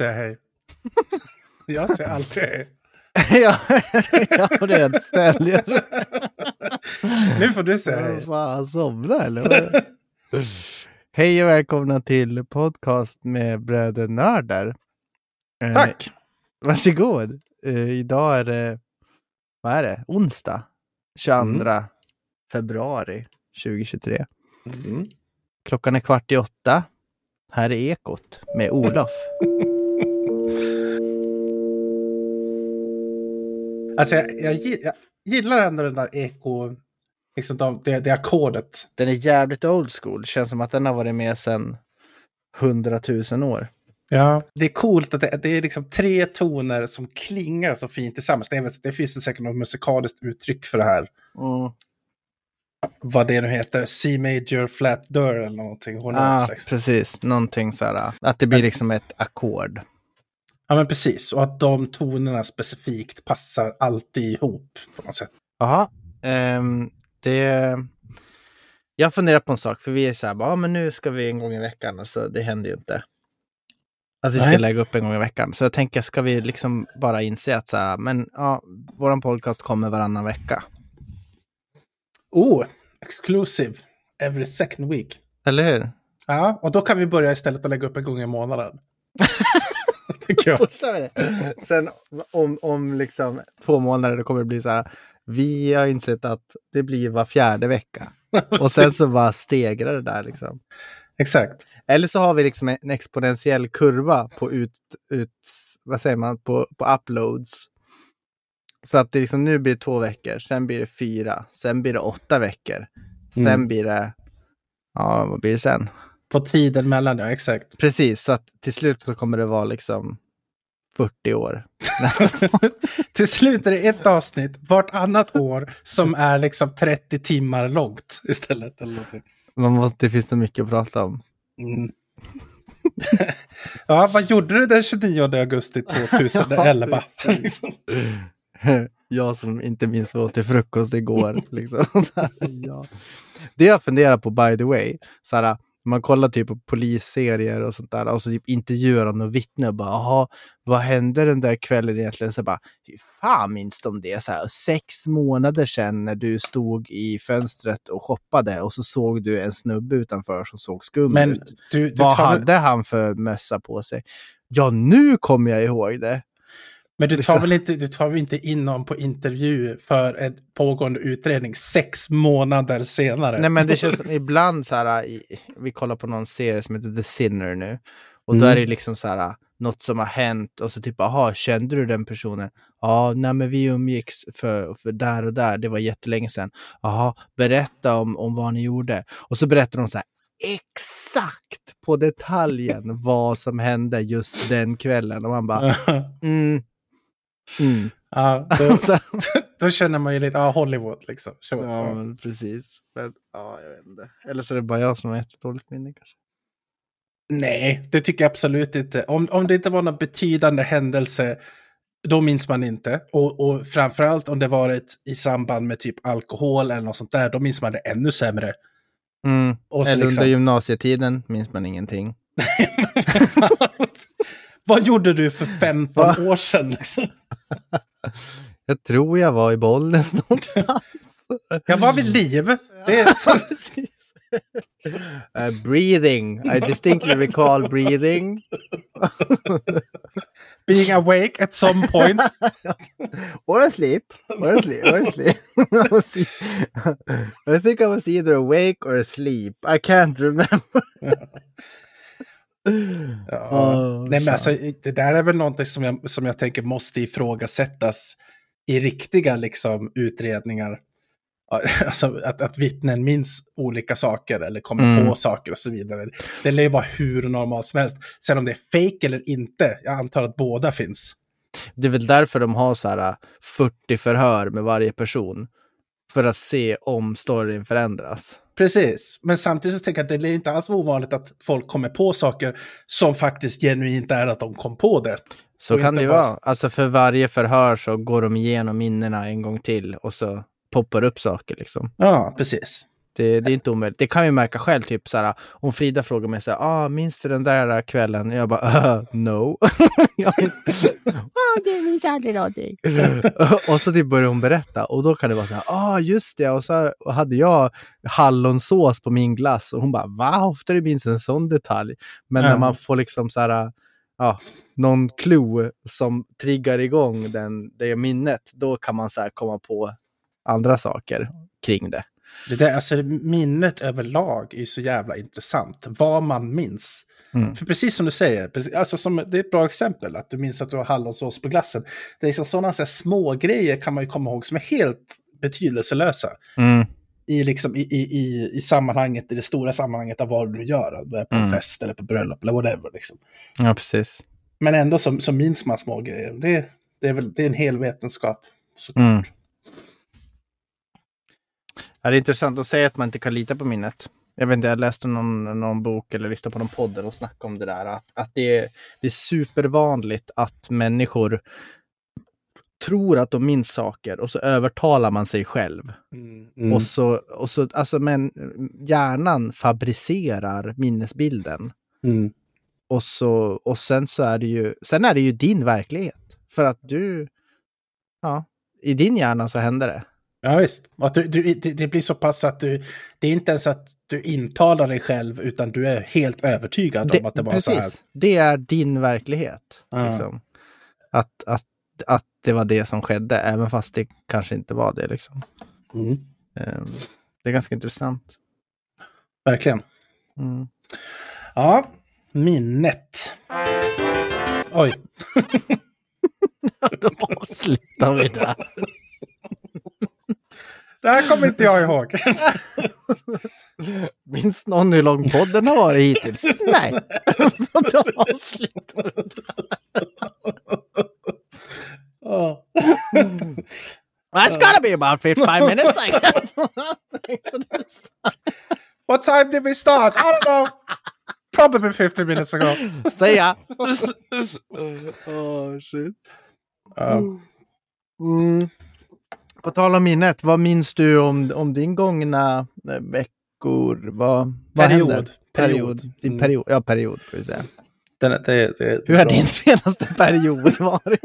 säga hej. Jag säger alltid hej. ja, ja, det är ett ställe. Nu får du säga hej. Fan, somna eller? Hej och välkomna till podcast med bröder Nördar. Eh, Tack! Varsågod. Uh, idag är det, vad är det, onsdag 22 februari 2023. Mm. Klockan är kvart i åtta. Här är Ekot med Olof. Alltså jag, jag, jag gillar ändå den där eko, liksom de, det, det ackordet. Den är jävligt old school. Känns som att den har varit med sedan hundratusen år. Ja. Det är coolt att det, det är liksom tre toner som klingar så fint tillsammans. Det, är, det finns säkert något musikaliskt uttryck för det här. Mm. Vad det nu heter, C major flat dör eller någonting. Hon Ah, liksom. precis, någonting så här. Att det blir liksom ett ackord. Ja men precis, och att de tonerna specifikt passar alltid ihop på något sätt. Jaha, ehm, det... Jag funderar på en sak, för vi är så här, ja men nu ska vi en gång i veckan, alltså det händer ju inte. Att vi ska Nej. lägga upp en gång i veckan. Så jag tänker, ska vi liksom bara inse att så här, men ja, våran podcast kommer varannan vecka. Oh, exclusive, every second week. Eller hur? Ja, och då kan vi börja istället att lägga upp en gång i månaden. Tycker jag. Sen om, om liksom två månader då kommer det bli så här, vi har insett att det blir var fjärde vecka. Och sen så bara stegrar det där liksom. Exakt. Eller så har vi liksom en exponentiell kurva på ut, ut vad säger man, på, på uploads. Så att det liksom nu blir två veckor, sen blir det fyra, sen blir det åtta veckor. Sen Mm. blir det, ja vad blir det sen? På tiden mellan, ja exakt. Precis, så att till slut så kommer det vara liksom 40 år. Till slut är det ett avsnitt vartannat år som är liksom 30 timmar långt istället. Eller någonting. Man måste, det finns så mycket att prata om. Mm. ja, vad gjorde du den 29 augusti 2011? Ja, precis. Liksom. Jag som inte minns vad jag åt till frukost igår. Liksom. Ja. Det jag funderar på by the way, så här, man kollar typ på polisserier och sånt där och så typ intervjuar de någon vittne och bara jaha, vad hände den där kvällen egentligen? Så bara, fy fan minns de det? Så här, sex månader sedan när du stod i fönstret och shoppade och så såg du en snubbe utanför som såg skum Men ut. du, du Vad tar, hade han för mössa på sig? Ja, nu kommer jag ihåg det. Men du tar, liksom- väl inte, du tar väl inte in någon på intervju för en pågående utredning sex månader senare? Nej men det känns som ibland så här, i, vi kollar på någon serie som heter The Sinner nu. Och då Mm. är det liksom så här, något som har hänt och så typ, aha, kände du den personen? Ja, nej men vi umgicks för, för där och där, det var jättelänge sedan. Jaha, berätta om, om vad ni gjorde. Och så berättar de så här, exakt på detaljen vad som hände just den kvällen. Och man bara, mm, mm. ja, då, Så- då känner man ju lite, ja, Hollywood liksom. Sure. Ja, men precis. Men, ja, jag vet inte. Eller så är det bara jag som har jättedåligt minne kanske. Nej, det tycker jag absolut inte. Om, om det inte var någon betydande händelse, då minns man inte. Och, och framförallt om det varit i samband med typ alkohol eller något sånt där, då minns man det ännu sämre. Mm. Och Eller liksom- under gymnasietiden minns man ingenting. Vad gjorde du för 15 Va? år sedan? Liksom? Jag tror jag var i Bollnäs någonstans. Jag var vid liv. Det är, precis. Uh, breathing. I distinctly recall breathing. being awake at some point. Or asleep. Or asleep. Or asleep. I think I was either awake or asleep. I can't remember. Ja. Nej, men alltså, det där är väl någonting som jag, som jag tänker måste ifrågasättas i riktiga liksom, utredningar. alltså, att, att vittnen minns olika saker eller kommer Mm. på saker och så vidare. Det lär ju vara hur normalt som helst. Sen om det är fake eller inte, jag antar att båda finns. Det är väl därför de har så här äh, 40 förhör med varje person. För att se om storyn förändras. Precis, men samtidigt så tänker jag att det är inte alls ovanligt att folk kommer på saker som faktiskt genuint är att de kom på det. Så Och kan det ju bara- vara. Alltså för varje förhör så går de igenom minnena en gång till och så poppar upp saker liksom. Ja, precis. Det, det är inte omöjligt. Det kan vi märka själv, typ så här, om Frida frågar mig så här, ah, minns du den där kvällen? Jag bara, uh, no. Det minns aldrig någonting. och så typ börjar hon berätta och då kan det vara så här, ah, just det, och så hade jag hallonsås på min glass och hon bara, va, ofta du minns en sån detalj. Men när Ja. man får liksom så här, ja, någon clue som triggar igång den, det minnet, då kan man så här komma på andra saker kring det. Det där, alltså, minnet överlag är så jävla intressant. Vad man minns. Mm. För precis som du säger, alltså som, det är ett bra exempel att du minns att du har hallonsås på glassen. Det är liksom sådana så här små grejer kan man ju komma ihåg som är helt betydelselösa. Mm. I, liksom, i, i, i, i sammanhanget, i det stora sammanhanget av vad du gör. Du är på en Mm. fest eller på bröllop eller whatever. Liksom. Ja, precis. Men ändå så, så minns man små grejer. Det, det, är, väl, det är en hel vetenskap. Så, Mm. Ja, det är intressant att säga att man inte kan lita på minnet. Jag vet inte, jag läste någon, någon bok eller lyssnade på någon podd och snackade om det där. Att, att det, är, det är supervanligt att människor tror att de minns saker och så övertalar man sig själv. Mm, mm. Och så, och så, alltså men hjärnan fabricerar minnesbilden. Mm. Och, så, och sen så är det ju, sen är det ju din verklighet. För att du, ja, i din hjärna så händer det. Ja, visst. Att du, du, det, det blir så pass att du... Det är inte ens att du intalar dig själv, utan du är helt övertygad om att det var så här. precis. Det är din verklighet. Ja. Liksom. Att, att, att det var det som skedde, även fast det kanske inte var det. Liksom. Mm. Ehm, Det är ganska intressant. Verkligen. Mm. Ja, minnet. Oj. Då avslutar vi där. Det här kommer inte jag ihåg. Minns någon hur lång podden har varit hittills? Nej. Ja. That's gotta be about 55 minutes, I guess. What time did we start? I don't know. Probably 50 minutes ago. See ya. oh, shit. Ja. Mm. På tal om minnet, vad minns du om, om din gångna eh, veckor? Vad, vad Period. händer? Period. Din Mm. period. Ja, period. Får vi säga. Den, det, det, Hur har din senaste period varit?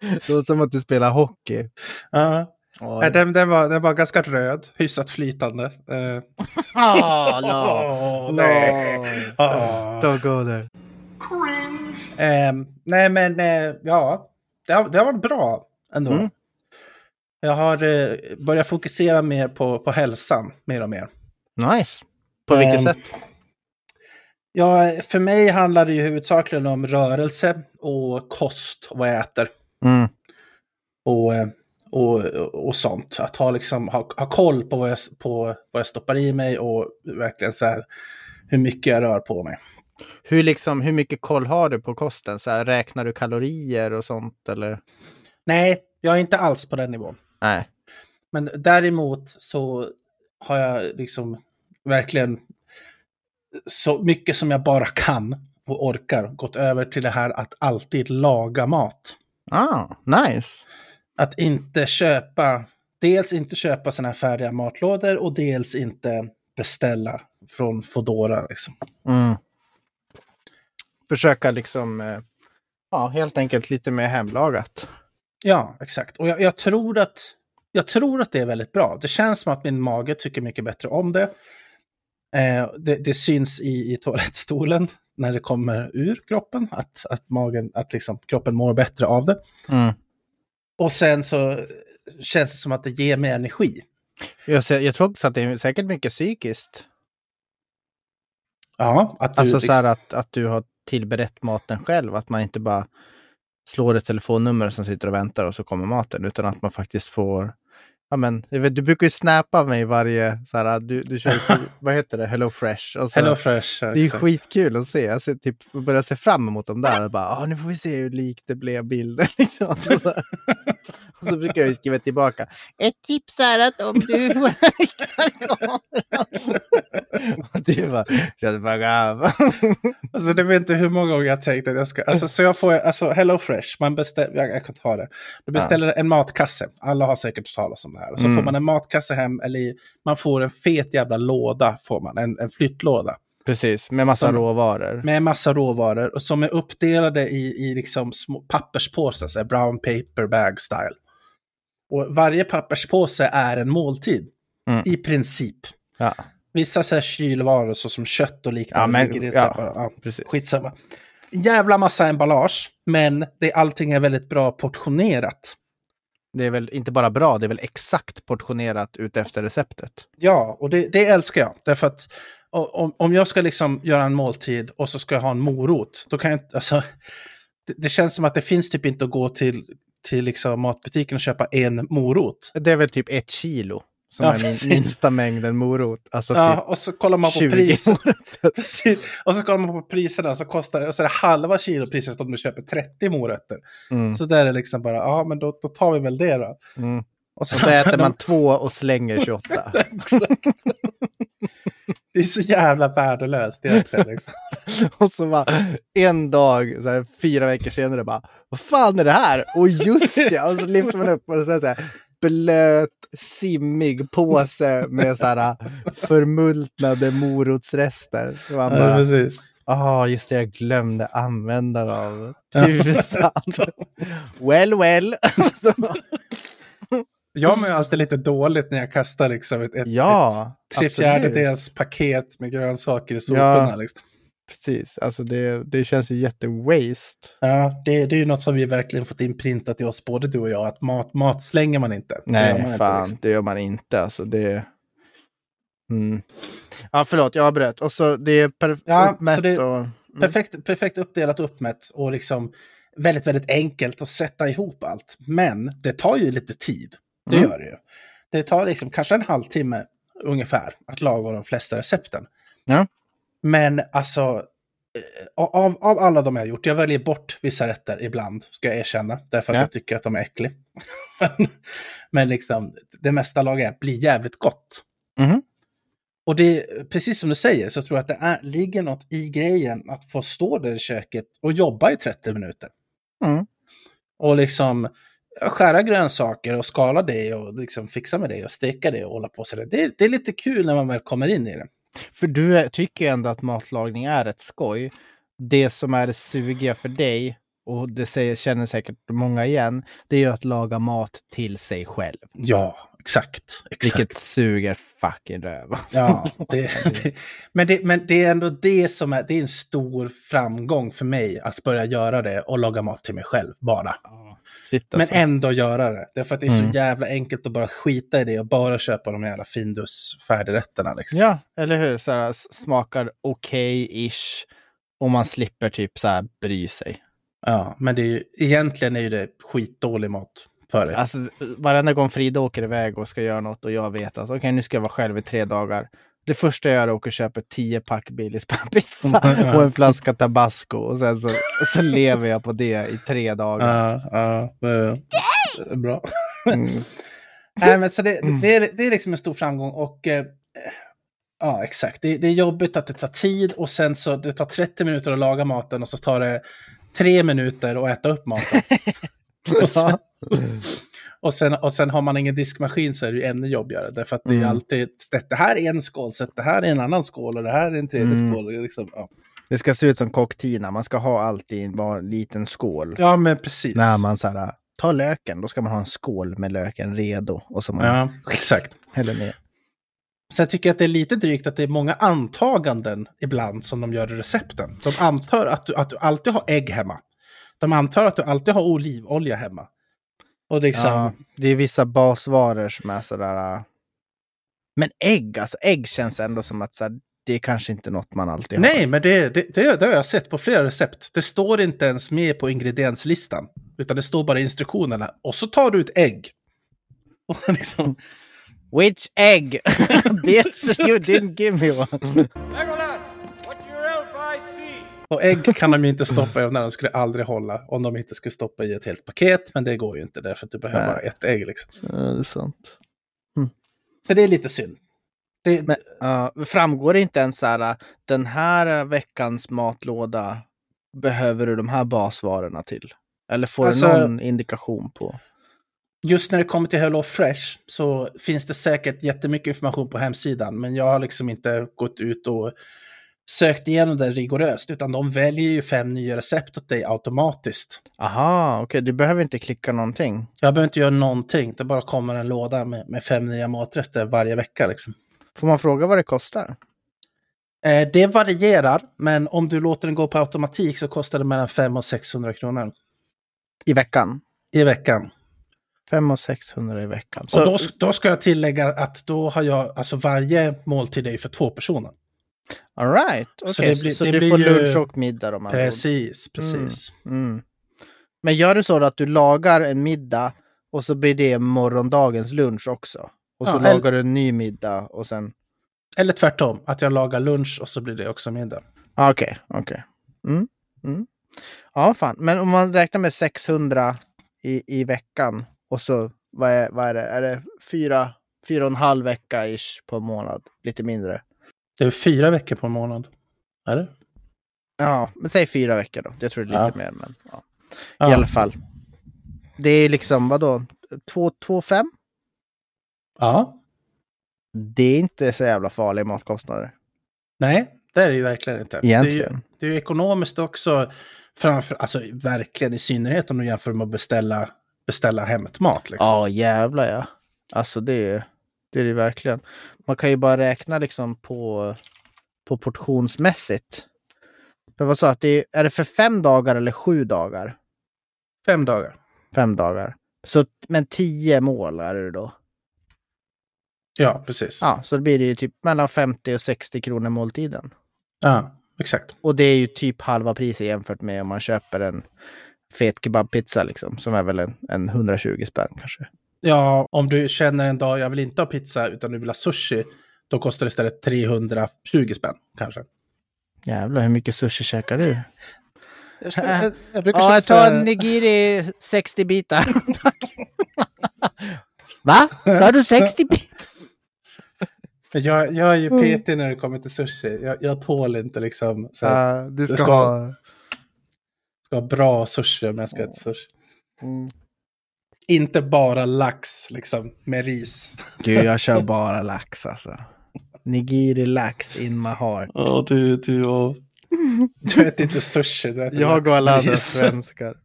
Det låter som att du spelar hockey. Ja. Oj. Den, den, var, den var ganska röd, hyfsat flytande. Uh, Ah, nej. No. Ah. Don't go there. Ehm, nej, men eh, ja, det har, det har varit bra ändå. Mm. Jag har eh, börjat fokusera mer på, på hälsan, mer och mer. Nice. På vilket Ehm, sätt? Ja, för mig handlar det ju huvudsakligen om rörelse och kost, vad jag äter. Mm. och, eh, och, och sånt. Att ha, liksom, ha, ha koll på vad, jag, på vad jag stoppar i mig och verkligen så här hur mycket jag rör på mig. Hur, liksom, hur mycket koll har du på kosten? Så här, räknar du kalorier och sånt? Eller? Nej, jag är inte alls på den nivån. Nej. Men däremot så har jag liksom verkligen så mycket som jag bara kan och orkar gått över till det här att alltid laga mat. Ah, nice. Att inte köpa, dels inte köpa sådana här färdiga matlådor och dels inte beställa från Foodora. Liksom. Mm. Försöka liksom, eh, ja, helt enkelt lite mer hemlagat. Ja, exakt. Och jag, jag, tror att, jag tror att det är väldigt bra. Det känns som att min mage tycker mycket bättre om det. Eh, det, det syns i, i toalettstolen när det kommer ur kroppen, att, att, magen, att liksom, kroppen mår bättre av det. Mm. Och sen så känns det som att det ger mig energi. Jag, ser- jag tror också att det är säkert mycket psykiskt. Ja, att du, Alltså så här liksom, att, att du har tillberett maten själv. Att man inte bara slår ett telefonnummer som sitter och väntar och så kommer maten. Utan att man faktiskt får ja men, jag vet, du brukar ju snappa mig varje, så här, du, du kör på, vad heter det, Hello Fresh. Och så, Hello Fresh. det är ju skitkul att se. Jag ser, typ, börjar se fram emot dem där. Och bara, ah, nu får vi se hur likt det blev bilden. Liksom. och, så, och så brukar jag skriva tillbaka. Ett tips är att om du riktar kameran. och du bara, up. Alltså det vet inte hur många gånger jag tänkt att jag ska... Alltså så jag får, alltså Hello Fresh, man beställer, jag, jag kan ta det. Du beställer en matkasse, alla har säkert talas om det här. Så Mm. får man en matkasse hem, eller man får en fet jävla låda, får man, en, en flyttlåda. Precis, med massa Som- råvaror. Med massa råvaror och som är uppdelade i, i liksom små papperspåsar, så brown paper bag style. Och varje papperspåse är en måltid, Mm. i princip. Ja, Vissa så här kylvaror så som kött och liknande. Ja, men- ja, ja. precis. Skitsamma. Jävla massa emballage, men det, allting är väldigt bra portionerat. Det är väl inte bara bra, det är väl exakt portionerat ut efter receptet. Ja, och det, det älskar jag. Därför att om, om jag ska liksom göra en måltid och så ska jag ha en morot, då kan jag inte, alltså, det, det känns som att det finns typ inte att gå till, till liksom matbutiken och köpa en morot. Det är väl typ ett kilo som Ja, är min, precis. minsta mängden morot. Alltså Ja, typ och så kollar man på 20 pris. morötter. Precis. Och så kollar man på priserna så kostar det, och så är det halva kilopriset om du köper 30 morötter. Mm, Så där är det liksom bara, ja men då, då tar vi väl det då. mm. Och Så äter man två och slänger 28. Exakt. Det är så jävla värdelöst egentligen. Liksom. Och så bara en dag, så här, fyra veckor senare bara, vad fan är det här? Och just ja, och så lyfter man upp och så det så här, blöt, simmig påse med så här förmultnade morotsrester. Man bara, precis. ah, just det, jag glömde använda dem. Tusan. well, well. Jag mår alltid lite dåligt när jag kastar liksom ett, ett, ja, ett tre fjärdedels paket med grönsaker i soporna. Ja. Liksom. Precis, alltså det, det känns ju jätte-waste. Ja, det, det är ju något som vi verkligen fått inprintat i oss, både du och jag, att mat, mat slänger man inte. Gör man Nej, inte, fan, liksom. det gör man inte. Alltså det... Mm. Ja, förlåt, jag avbröt. Och så det är per... Ja, uppmätt det- och... Mm. Perfekt, perfekt uppdelat och uppmätt och liksom väldigt, väldigt enkelt att sätta ihop allt. Men det tar ju lite tid. Det Mm. gör det ju. Det tar liksom kanske en halvtimme ungefär att laga de flesta recepten. Ja. Men alltså, eh, av, av alla de jag har gjort, jag väljer bort vissa rätter ibland, ska jag erkänna, därför att Ja. jag tycker att de är äckliga. men, liksom, det mesta lagar jag blir jävligt gott. Mhm. Och det, precis som du säger, så tror jag att det är, ligger något i grejen att få stå där i köket och jobba i 30 minuter. Mm. Och liksom skära grönsaker och skala det och liksom fixa med det och steka det och hålla på sådär. Det, det är lite kul när man väl kommer in i det. För du tycker ju ändå att matlagning är ett skoj. Det som är det sugiga för dig, och det säger, känner säkert många igen, det är ju att laga mat till sig själv. Ja, exakt. exakt. Vilket suger fucking röv. alltså. Ja, det, det, men, det, men det är ändå det som är, det är en stor framgång för mig att börja göra det och laga mat till mig själv bara. Shit, Men alltså. ändå göra det. Därför att det är Mm. så jävla enkelt att bara skita i det och bara köpa de jävla Findus färdigrätterna. Liksom. Ja, eller hur? Så här, smakar okej-ish. Och man slipper typ så här bry sig. Ja, men det är ju, egentligen är ju det skitdålig mat för dig. Alltså varenda gång Frida åker iväg och ska göra något och jag vet att okej nu ska jag vara själv i tre dagar. Det första jag gör är att åka och köpa tio pack Billys pizza och en flaska tabasco. Och sen så, så lever jag på det i tre dagar. Ja, ja, det är bra. Mm. Nej, men så det, det, är, det är liksom en stor framgång och eh, ja, exakt. Det, det är jobbigt att det tar tid och sen så det tar 30 minuter att laga maten och så tar det tre minuter att äta upp maten. och, sen, och, sen, och sen har man ingen diskmaskin så är det ju ännu jobbigare. Därför att det är Mm. alltid, det här är en skål, sätt det här är en annan skål och det här är en tredje Mm. skål. Liksom, ja. Det ska se ut som cocktina. Man ska ha allt i en liten skål. ja, men precis. När man så här, tar löken, då ska man ha en skål med löken redo. Och så man Ja, exakt. häller ner. Sen tycker jag att det är lite drygt att det är många antaganden ibland som de gör i recepten. De antar att du, att du alltid har ägg hemma. De antar att du alltid har olivolja hemma. Och liksom, Ja, det är vissa basvaror som är sådär. äh, Men ägg, alltså ägg känns ändå som att här, det är kanske inte något man alltid har. nej, men det, det, det, det har jag sett på flera recept. Det står inte ens med på ingredienslistan. Utan det står bara i instruktionerna. Och så tar du ett ägg. Och liksom, Which egg? Bitch, you didn't give me one. Legolas, what's your LFIC? och ägg kan de ju inte stoppa i de skulle aldrig hålla om de inte skulle stoppa i ett helt paket. Men det går ju inte därför att du behöver bara ett ägg. Liksom. Ja, det är sant. Så det är lite synd. Det, Men ja, framgår det inte ens så här, den här veckans matlåda behöver du de här basvarorna till? Eller får Alltså- du någon indikation på? Just när det kommer till Hello Fresh så finns det säkert jättemycket information på hemsidan. Men jag har liksom inte gått ut och sökt igenom det rigoröst. Utan de väljer ju fem nya recept åt dig automatiskt. Aha, okej, du behöver inte klicka någonting. Jag behöver inte göra någonting. Det bara kommer en låda med, med fem nya maträtter varje vecka. Liksom. Får man fråga vad det kostar? Eh, det varierar, men om du låter den gå på automatik så kostar det mellan 500 och 600 kronor I veckan? i veckan. 500 och 600 i veckan. och då, då ska jag tillägga att då har jag, alltså varje måltid är ju för två personer. All right, okej. Så Så, det blir- så det du får ju- lunch och middag de här ord. Precis, precis. Mm. Men gör du så att du lagar en middag och så blir det morgondagens lunch också? Och så Ja, eller- lagar du en ny middag och sen... Eller tvärtom, att jag lagar lunch och så blir det också middag. Ah, Okej, okej. Mm. Mm. Ja, fan. Men om man räknar med 600 i, i veckan och så, vad är, vad är det? Är det fyra, fyra och en halv vecka ish på en månad? Lite mindre. Det är fyra veckor på en månad. Är det? Ja, men säg fyra veckor då. Jag tror det är lite mer, men ja. Ja. i alla fall. Det är liksom, vadå? 2,5? Ja. Det är inte så jävla farliga matkostnader. Nej, det är det ju verkligen inte. Det är ju, Egentligen. det är ju ekonomiskt också. Framför, alltså verkligen i synnerhet om du jämför med att beställa, beställa hämtmat. Liksom. Ja, jävlar ja. Alltså det är det är det verkligen. Man kan ju bara räkna liksom på, på portionsmässigt. För vad sa att det är, är det för fem dagar eller sju dagar? Fem dagar. Fem dagar. Så, men tio mål är det då. Ja, precis. Ja, så då blir det ju typ mellan 50 och 60 kronor måltiden. Ja, exakt. Och det är ju typ halva priset jämfört med om man köper en fet kebabpizza liksom. Som är väl en, en 120 spänn kanske. Ja, om du känner en dag jag vill inte ha pizza utan du vill ha sushi. Då kostar det istället 320 spänn kanske. Jävlar, hur mycket sushi käkar du? Jag, ska, jag, jag brukar Ja, jag tar här- en nigiri 60 bitar. Va? Sa du 60 bitar? Jag, jag är ju Mm. PT när det kommer till sushi. Jag, jag tål inte liksom så här, du ska ska ha- ska ha bra sushi om jag ska äta sushi. Mm. Inte bara lax liksom med ris. Gud, jag kör bara lax alltså. Nigiri lax in my heart. Ja, du, du och... Du äter inte sushi, du äter Jag och alla andra svenskar.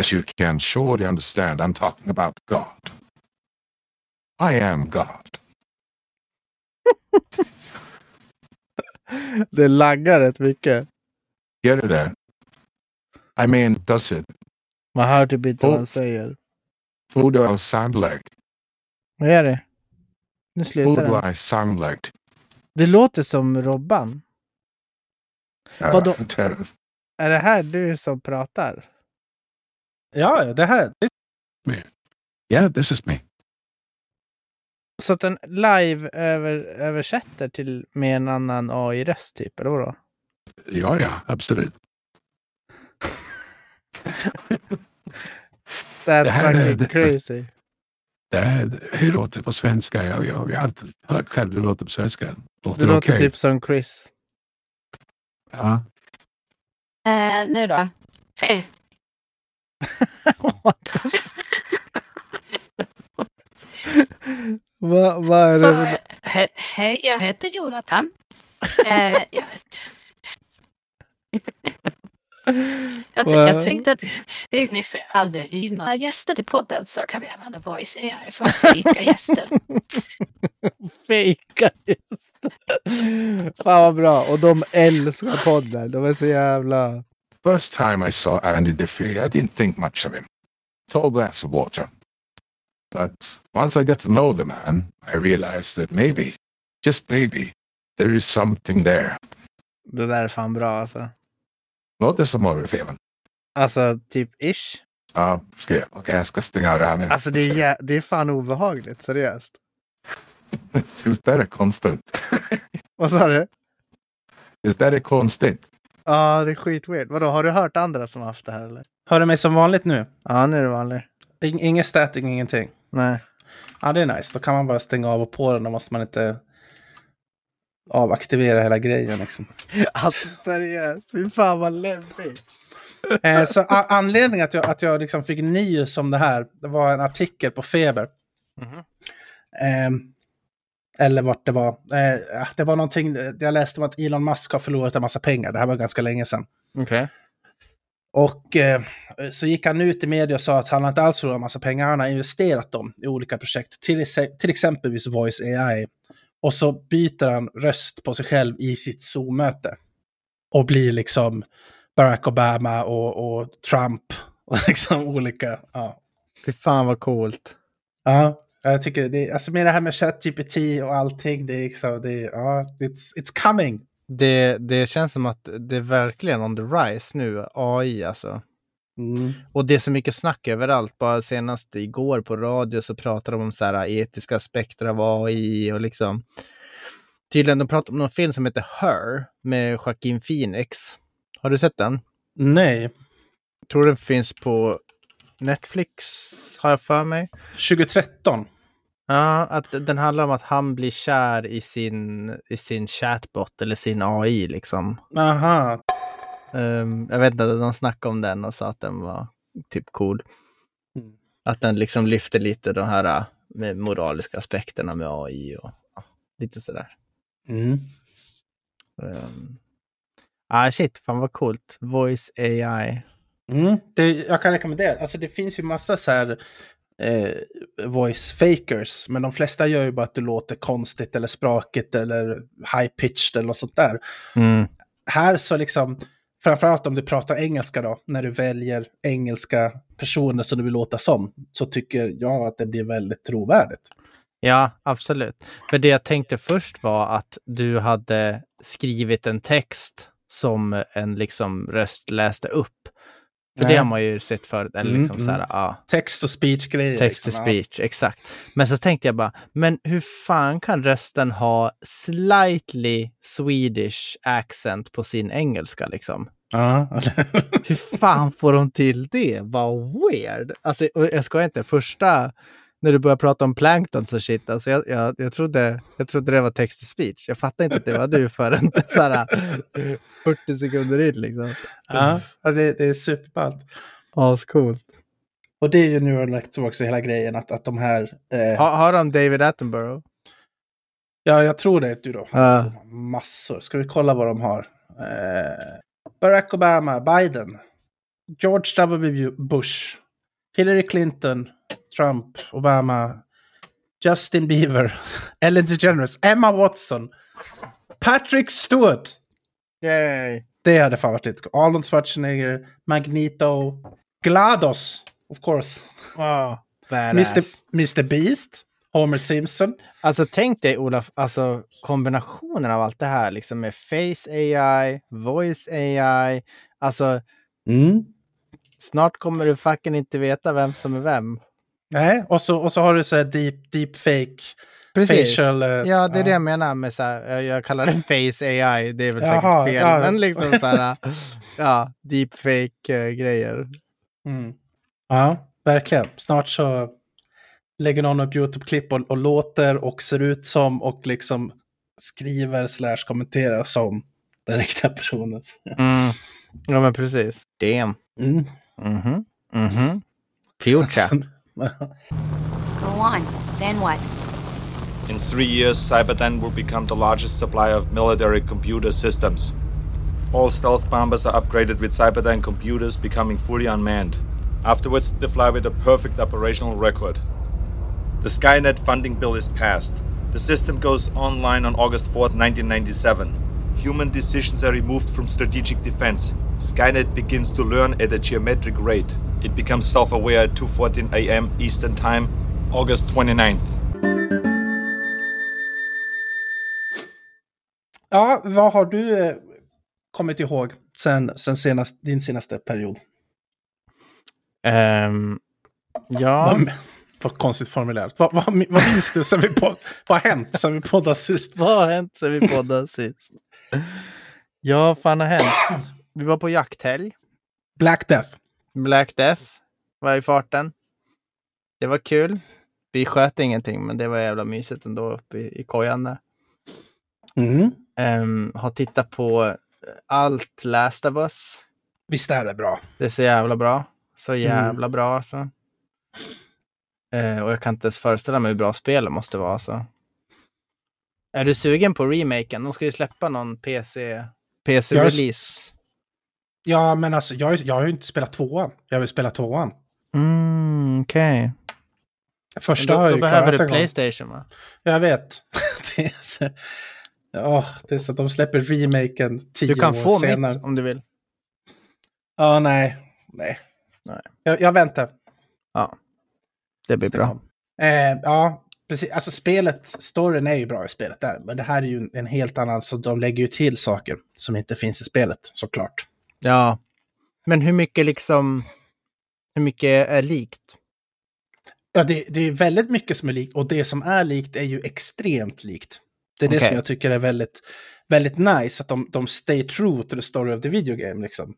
As you can surely understand, I'm talking about God. I am God. Det laggar rätt mycket. Get it there? I mean, does it? Man hör typ inte vad han säger. Do I sound like? Vad är det? Nu slutar do den. I sound like? Det låter som Robban. Uh, Vadå? Är det här du som pratar? Ja, det här. Det, yeah, this is me. Så att den live över, översätter till med en annan AI-röst typ, eller vadå? Ja, ja, absolut. That's Det här är- fucking det- crazy. Det, här- hur låter det på svenska? Jag, jag, jag har alltid hört själv hur det låter på svenska. Låter Det det låter okej? typ som Chris. Ja. Eh, nu då? Hej. Vad vad är Så, det? he, hej, jag heter Jonathan. Eh, jag, jag, Vad- jag tänkte att vi aldrig några gäster till podden så kan vi använda voice AI för att fejka gäster. Fejka just. Fan vad bra. Och de älskar podden. De är så jävla... First time I saw Andy Diffie, I didn't think much of him. Tall glass of water. But once I got to know the man, I realized that maybe, just maybe, there is something there. Det där är fan bra alltså. Låter som Orifeven. Alltså typ ish. Ja, ska jag, okej, jag ska stänga av ramen. Alltså det är, jä- det är fan obehagligt, seriöst. Just det är konstigt. Vad sa du? Just det är konstigt. Ja, det är skitweird. Vadå, har du hört andra som har haft det här eller? Hör du mig som vanligt nu? Ja, nu är det vanligt. In, ingen static, ingenting. Nej. Ja, det är nice. Då kan man bara stänga av och på den. Då måste man inte avaktivera hela grejen. Liksom. Alltså seriöst, fy fan vad läbbigt. Eh, så anledningen att jag, att jag liksom fick nys om det här, det var en artikel på Feber. Mhm. Eh, eller vart det var. Eh, ja, det var någonting, jag läste om att Elon Musk har förlorat en massa pengar. Det här var ganska länge sedan. Okej. Och eh, så gick han ut i media och sa att han inte alls förlorat en massa pengar. Han har investerat dem i olika projekt. Till, till exempelvis Voice AI. Och så byter han röst på sig själv i sitt Zoom-möte. Och blir liksom Barack Obama och, och Trump. Och liksom olika. Ja. Fy fan vad coolt. ja. Jag tycker det, alltså med det här med ChatGPT och allting, det är liksom, det ja, it's, it's coming. Det, det känns som att det är verkligen on the rise nu, AI alltså. Mm. Och det är så mycket snack överallt. Bara senast igår på radio så pratade de om så här etiska aspekter av AI och liksom. Tydligen, de pratade om någon film som heter Her med Joaquin Phoenix. Har du sett den? Nej, Tror den finns på Netflix, har jag för mig. 2013. Ja, att den handlar om att han blir kär i sin, i sin chatbot eller sin AI liksom. Aha, Ehm, jag vet inte, de snackade om den och sa att den var typ cool. Mm. Att den liksom lyfter lite de här äh, med moraliska aspekterna med AI och ja, lite sådär. Mm. Um, ah, shit, fan vad coolt. Voice AI. Mm. Det, jag kan rekommendera, alltså det finns ju massa så här eh, voice fakers, men de flesta gör ju bara att du låter konstigt eller sprakigt eller high pitched eller något sånt där. Mm. Här så liksom, framförallt om du pratar engelska då, när du väljer engelska personer som du vill låta som, så tycker jag att det blir väldigt trovärdigt. Ja, absolut. För det jag tänkte först var att du hade skrivit en text som en liksom röst läste upp. För det har man ju sett förut. Eller Mm, liksom så här, mm. ja. Text och speech-grejer. Text liksom, speech, exakt. Men så tänkte jag bara, men hur fan kan rösten ha slightly Swedish accent på sin engelska liksom? Ja. Hur fan får de till det? Vad weird! Alltså, jag ska inte, första, när du började prata om plankton så shit, alltså jag, jag, jag, trodde, jag trodde det var text to speech. Jag fattade inte att det var du förrän så här, 40 sekunder in liksom. ja, ja, det, det är superballt. Ascoolt. Och det är ju Neural Networks och hela grejen, att, att de här... Eh, Har, har de David Attenborough? Ja, jag tror det. Du då. Ja. Massor. Ska vi kolla vad de har? Eh, Barack Obama, Biden, George W. Bush, Hillary Clinton, Trump, Obama, Justin Bieber, Ellen DeGeneres, Emma Watson, Patrick Stewart. Yay! Det hade fan varit lite. Arnold Schwarzenegger, Magneto, GLaDOS, of course. Oh, Mr. Mr. Beast, Homer Simpson. Alltså tänk dig Olof, alltså kombinationen av allt det här liksom med Face AI, Voice AI. Alltså Mm. snart kommer du fucking inte veta vem som är vem. Nej, och så, och så har du så här deep, deep fake, Precis. facial... eh, Ja, det är det jag menar med så här, jag- jag kallar det Face AI, det är väl Jaha, säkert fel, ja. men liksom så här, ja, deepfake-grejer. Mm. Ja, verkligen. Snart så lägger någon upp YouTube-klipp och, och låter och ser ut som och liksom skriver slash kommenterar som den riktiga personen. Mm. Ja, men precis. Damn. Mm. Mhm. Mhm. Future. Go on. Then what? In three years, Cyberden will become the largest supplier of military computer systems. All stealth bombers are upgraded with Cyberdyne computers, becoming fully unmanned. Afterwards, they fly with a perfect operational record. The Skynet funding bill is passed. The system goes online on August 4th, 1997. Human decisions are removed from strategic defense. Skynet begins to learn at a geometric rate. It becomes self-aware at 2:14 a.m. Eastern Time, August 29th. Ja, vad har du eh, kommit ihåg sen, sen senast, din senaste period? Ehm, ja, Vad, vad konstigt formulerat. Vad, vad, vad minns du sen vi podd, vad har hänt sen vi poddade sist? vad har hänt sen vi poddade sist? Ja, fan har hänt? Vi var på jakthelg. Black Death. Black Death var i farten. Det var kul. Vi sköt ingenting, men det var jävla mysigt ändå uppe i, i kojan där. Mm. Ehm, har tittat på allt Last of Us. Visst är det bra? Det är så jävla bra. Så jävla bra alltså. Eh, och jag kan inte ens föreställa mig hur bra spelet måste vara alltså. Är du sugen på remaken? De ska ju släppa någon PC, PC-release. Ja, men alltså jag, jag har ju inte spelat tvåan. Jag vill spela tvåan. Mm, okej. Första Då, har jag ju behöver du gång. Playstation va? Jag vet. det, är så, ja, det är så att de släpper remaken tio Du kan år få senare. mitt om du vill. Ja, nej. Nej. Nej. Jag, jag väntar. Ja, det blir bra. Eh, ja, precis. Alltså spelet, storyn är ju bra i spelet där. Men det här är ju en helt annan, så de lägger ju till saker som inte finns i spelet, såklart. Ja, men hur mycket liksom, hur mycket är likt? Ja, det, det är väldigt mycket som är likt och det som är likt är ju extremt likt. Det är det Okej. som jag tycker är väldigt, väldigt nice, att de, de stay true to the story of the video game liksom.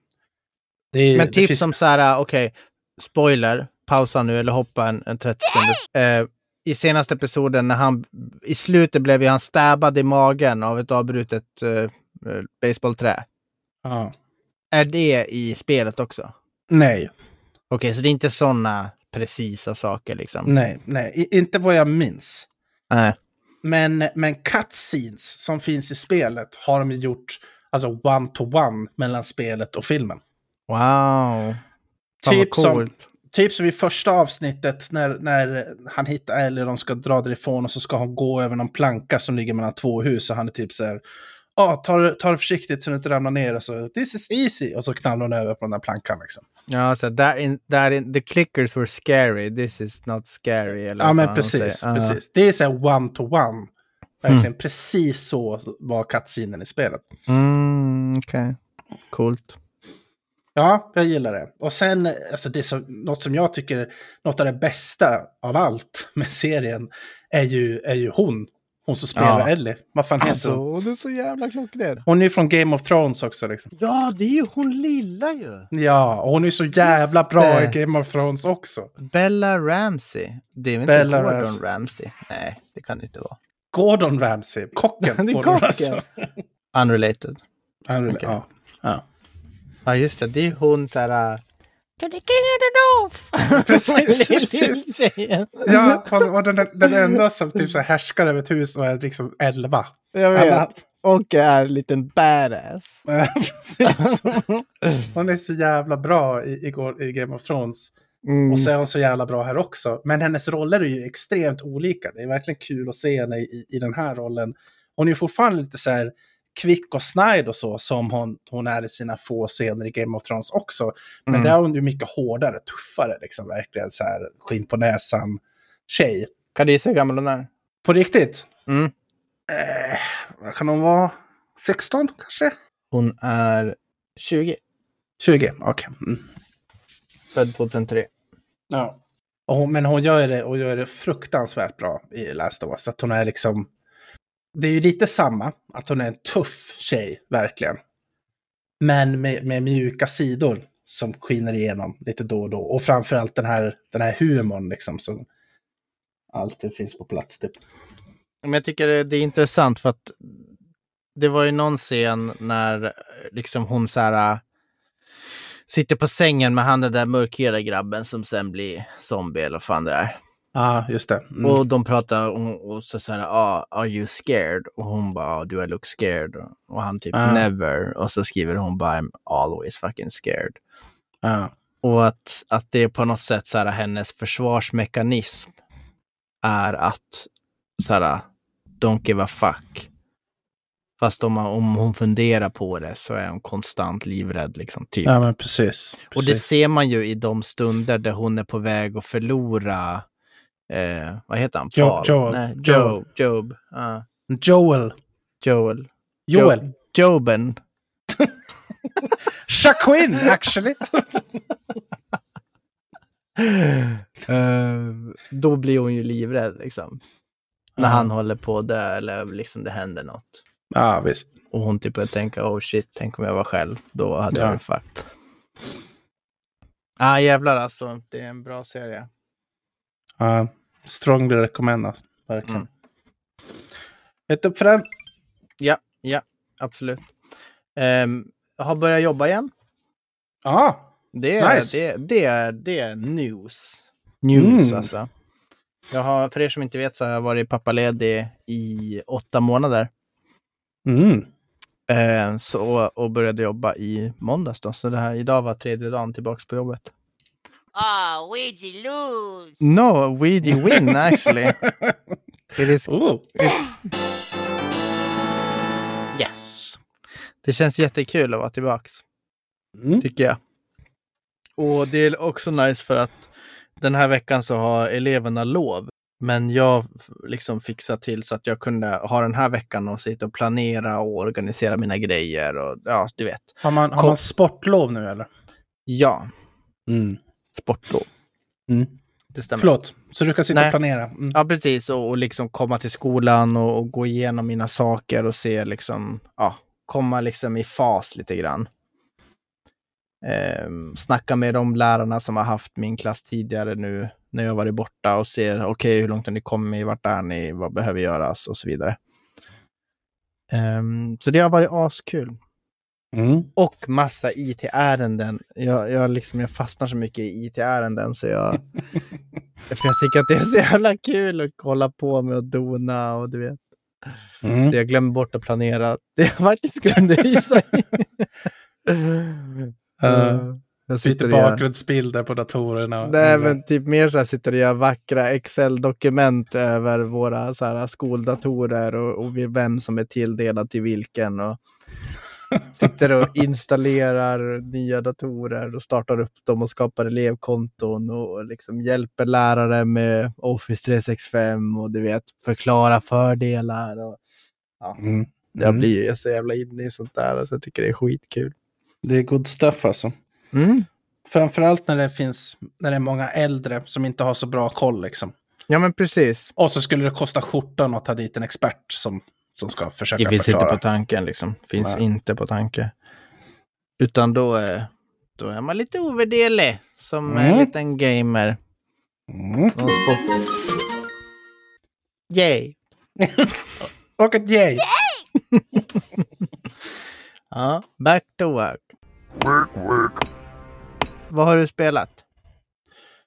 Det, Men det typ finns- som så här, okej, spoiler, pausa nu eller hoppa en, en 30 sekunder. Eh, I senaste episoden när han, i slutet blev han stabbad i magen av ett avbrutet eh, eh, baseballträ. Ja. Är det i spelet också? Nej, Okej, så det är inte sådana precisa saker liksom? nej, nej, I, inte vad jag minns. Nej. Men, men cutscenes som finns i spelet har de gjort alltså one-to-one mellan spelet och filmen. Wow. Fan Typ som. Typ som i första avsnittet när, när han hittar Ellie och de ska dra därifrån och så ska hon gå över någon planka som ligger mellan två hus och han är typ så här Ja, ta, ta det försiktigt så du inte ramlar ner och så this is easy och så knallar hon över på den där plankan liksom. Ja, så that in, that in, the clickers were scary, this is not scary. Eller Ja men precis, säger. Ja. precis. Det är så här one-to-one. Verkligen precis så var cutscenen i spelet. Mm, okej. Coolt. Ja, jag gillar det. Och sen, alltså det som, något som jag tycker, något av det bästa av allt med serien är ju, är ju hon. Hon som spelar Ja. Ellie. Vad fan heter hon? Alltså, det är så jävla klockren. Hon är ju från Game of Thrones också liksom. Ja, det är ju hon lilla ju. Ja, och hon är så jävla bra i Game of Thrones också. Bella Ramsey. Det är väl inte Bella Gordon Ramsay. Ramsay? Nej, det kan det inte vara. Gordon Ramsay, kocken. Det är kocken. Unrelated. Han- Okej. ja. ja. Ja, just det. Det är hon så här... To the king of the north! Precis, precis. Ja, och, och den, den enda som typ så här härskar över ett hus och är liksom elva. Jag Alla- vet. Och är en liten badass. Precis. Hon är så jävla bra i, i, Go- i Game of Thrones. Mm. Och så är hon så jävla bra här också. Men hennes roller är ju extremt olika. Det är verkligen kul att se henne i, i den här rollen. Hon är ju fortfarande lite så här kvick och snide och så som hon, hon är i sina få scener i Game of Thrones också. Men Mm. där är hon ju mycket hårdare, tuffare, liksom verkligen så här skinn på näsan tjej. Kan du gissa hur gammal hon är? På riktigt? Mm. Eh, vad kan hon vara? 16 kanske? Hon är 20. 20? Okej. Mm. Född 2003. Ja. Och hon, men hon gör, det, och gör det fruktansvärt bra i Last of Us. Att hon är liksom... Det är ju lite samma, att hon är en tuff tjej, verkligen. Men med, med mjuka sidor som skiner igenom lite då och då. Och framförallt den här, den här humorn liksom som alltid finns på plats. Typ. Men jag tycker det det är intressant för att det var ju någon scen när liksom hon så här äh, sitter på sängen med han den där mörkhyade grabben som sen blir zombie eller vad fan det är. Ja, just det. Mm. Och de pratar och, och så säger ah, are you scared? Och hon bara, do I look scared? Och han typ, Ah. never. Och så skriver hon bara, I'm always fucking scared. ja. Och att, att det är på något sätt så här, hennes försvarsmekanism är att så här, don't give a fuck. Fast om, om hon funderar på det så är hon konstant livrädd. Liksom, typ. ja, men precis. Och det precis. ser man ju i de stunder där hon är på väg att förlora, eh, vad heter han? Jo- Paul? Joel. Nej, Joel. Job. Job. Ja, Joel. Joel. Joel. Jo- Joben. Shaquin, actually. Eh, då blir hon ju livrädd liksom. När han håller på att dö eller liksom det händer något. Ja, visst. Och hon typ börjar tänka, oh shit, tänk om jag var själv. Då hade Ja. jag varit fucked. Ah, jävlar alltså. Det är en bra serie. Ja, strongly recommendad. Verkligen. Mm. Ett upp för den. Ja, ja, absolut. Um, jag har börjat jobba igen. Ja, Det är, Nice. det, det, är, det är news. News Mm. alltså. Jag har, för er som inte vet så har jag varit pappaledig i åtta månader. mm. Eh, så, och började jobba i måndags då. Så det här, idag var tredje dagen tillbaks på jobbet. Oh, Ouija lose. No, we did win actually. It is Oh. yes. Det känns jättekul att vara tillbaks. Mm. tycker jag. Och det är också nice för att den här veckan så har eleverna lov. Men jag liksom fixar till så att jag kunde ha den här veckan och sitta och planera och organisera mina grejer och ja, du vet. Har, man, har man sportlov nu eller? Ja, Mm. Sportlov. Mm. Det stämmer. Förlåt, så du kan sitta Nej. och planera? Mm. Ja, precis. Och, och liksom komma till skolan och, och gå igenom mina saker och se liksom, ja, komma liksom i fas lite grann. Ehm, snacka med de lärarna som har haft min klass tidigare nu när jag varit borta och ser, okej, hur långt har ni kommit, vart är ni, vad behöver göras och så vidare. Ehm, så det har varit askul. Mm. Och massa IT-ärenden. Jag, jag, liksom, jag fastnar så mycket i IT-ärenden så jag... för jag tycker att det är så jävla kul att kolla på med och dona och du vet. Mm. Det jag glömmer bort att planera. Det jag faktiskt ska undervisa i. Uh, jag Byter bakgrundsbilder på datorerna. Nej, men typ mer så här sitter gör vackra Excel-dokument över våra så här, skoldatorer och, och vem som är tilldelad till vilken. Och sitter och installerar nya datorer och startar upp dem och skapar elevkonton och liksom hjälper lärare med Office 365 och du vet förklara fördelar. Och Mm. jag Mm. blir ju så jävla inne i sånt där. Alltså, jag tycker det är skitkul. Det är good stuff alltså. Mm. Framförallt när det finns, när det är många äldre som inte har så bra koll liksom. Ja, men precis. Och så skulle det kosta skjortan att ta dit en expert som, som ska försöka Det finns förklara. inte på tanken liksom. Finns Nej. inte på tanke. Utan då är, då är man lite ovärderlig som Mm. en liten gamer. Mm. Yay! Och ett yay! Ja, back to work. Work, work. Vad har du spelat?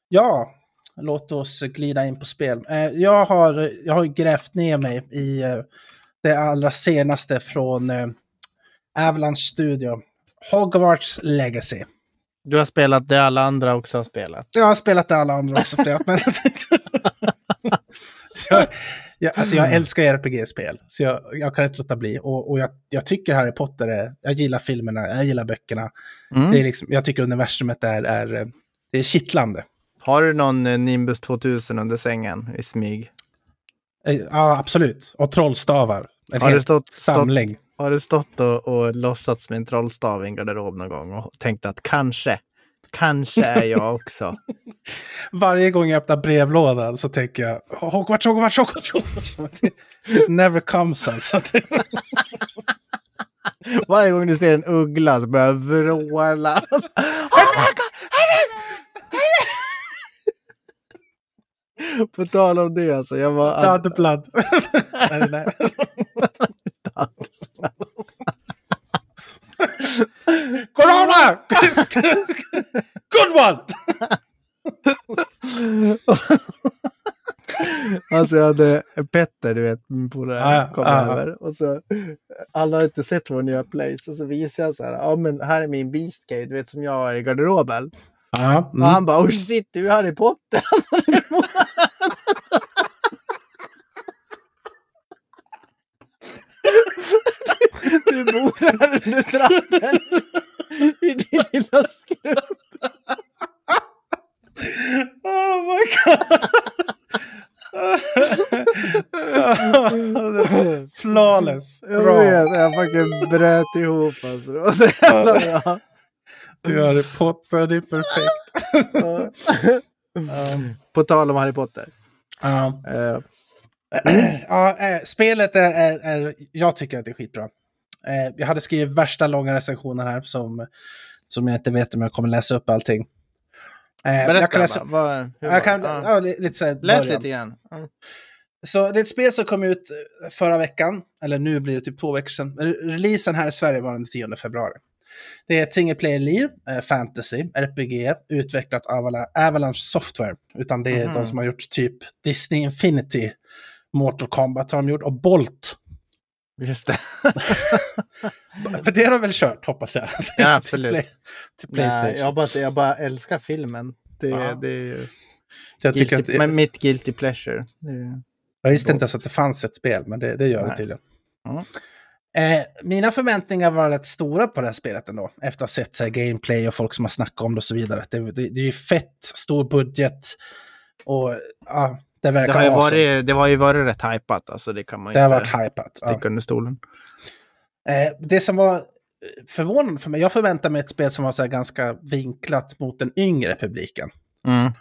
Ja, låt oss glida in på spel. Eh, Jag har, jag har grävt ner mig i eh, det allra senaste från eh, Avalanche Studio. Hogwarts Legacy. Du har spelat det alla andra också har spelat. Jag har spelat det alla andra också. men jag, jag, alltså jag älskar RPG-spel, så jag, jag kan inte låta bli. Och, och jag, jag tycker Harry Potter är, jag gillar filmerna, jag gillar böckerna. Mm. Det är liksom, jag tycker universumet är, är, eh, det är kittlande. Har du någon eh, Nimbus 2000 under sängen i smyg? Eh, Ja, absolut. Och trollstavar. En Har du stått, stått, samling. har du stått och, och låtsats med en trollstav i en garderob någon gång och tänkt att kanske, kanske är jag också. Varje gång jag öppnar brevlådan så tänker jag Hogwarts, Hogwarts, Hogwarts, Hogwarts. Never comes alltså. Varje gång du ser en uggla så börjar jag vråla. På tal om det alltså. Jag var... Död blood. nej, nej. Corona! Good one! Alltså jag hade Petter, du vet, min polare, ja, kom ja. över. Och så, alla har inte sett vår nya place. Och så visar jag så här, ja men här är min Beast Cave, du vet som jag har i garderoben. Ja, Och mm. han bara, oh shit, du är Harry Potter. Du bor här under trappen i din lilla skrubb. Oh my god! Flawless. Jag vet, jag fucking bröt ihop alltså. Det var så jävla bra. Du har Potter, det är perfekt. Um, På tal om Harry Potter. ja. Eh, ja, eh, spelet är, är, är, jag tycker att det är skitbra. Eh, jag hade skrivit värsta långa recensioner här som, som jag inte vet om jag kommer läsa upp allting. Berätta jag kan läsa, bara. Vad, hur jag var kan, det? Ja. ja, li- lite så här Läs början. lite grann. Ja. Så det är ett spel som kom ut förra veckan, eller nu blir det typ två veckor sedan. Re- Releasen här i Sverige var den 10 februari. Det är ett single player-lir, eh, fantasy, RPG, utvecklat av Avala- Avalanche Software. Utan det är Mhm. de som har gjort typ Disney Infinity, Mortal Kombat har de gjort, och Bolt. Just det. För det har de väl kört, hoppas jag. Ja, absolut. till, play, till Playstation. Nej, jag, bara, jag bara älskar filmen. Det, Ja. det är ju jag, tycker guilty, att, men mitt guilty pleasure. Det är, jag visste inte ens att det fanns ett spel, men det, det gör det Nej. tydligen. Ja. Eh, mina förväntningar var rätt stora på det här spelet ändå. Efter att ha sett så här, gameplay och folk som har snackat om det och så vidare. Det, det, det är ju fett, stor budget. Och ja, det verkar det, har ju awesome. varit, det har ju varit rätt hypat. Alltså, det kan man Det har inte varit hypat. Ja. sticka under stolen. Eh, det som var förvånande för mig, jag förväntade mig ett spel som var så ganska vinklat mot den yngre publiken. Mm.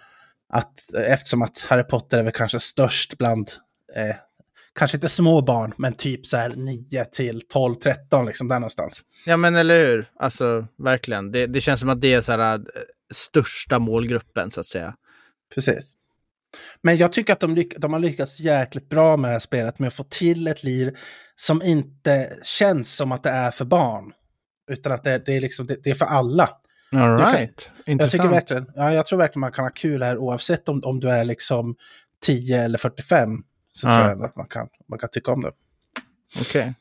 Att, eh, eftersom att Harry Potter är väl kanske störst bland, eh, kanske inte små barn, men typ så här 9 till 12, 13, liksom där någonstans. Ja men eller hur. Alltså verkligen. Det, det känns som att det är så här, äh, största målgruppen så att säga. Precis. Men jag tycker att de, de har lyckats jäkligt bra med det här spelet med att få till ett lir som inte känns som att det är för barn. Utan att det, det, är, liksom, det, det är för alla. All kan- right. Jag, Intressant. tycker verkligen, ja, jag tror verkligen man kan ha kul här oavsett om, om du är liksom 10 eller 45. Så Ja. tror jag att man kan, man kan tycka om det. Okej.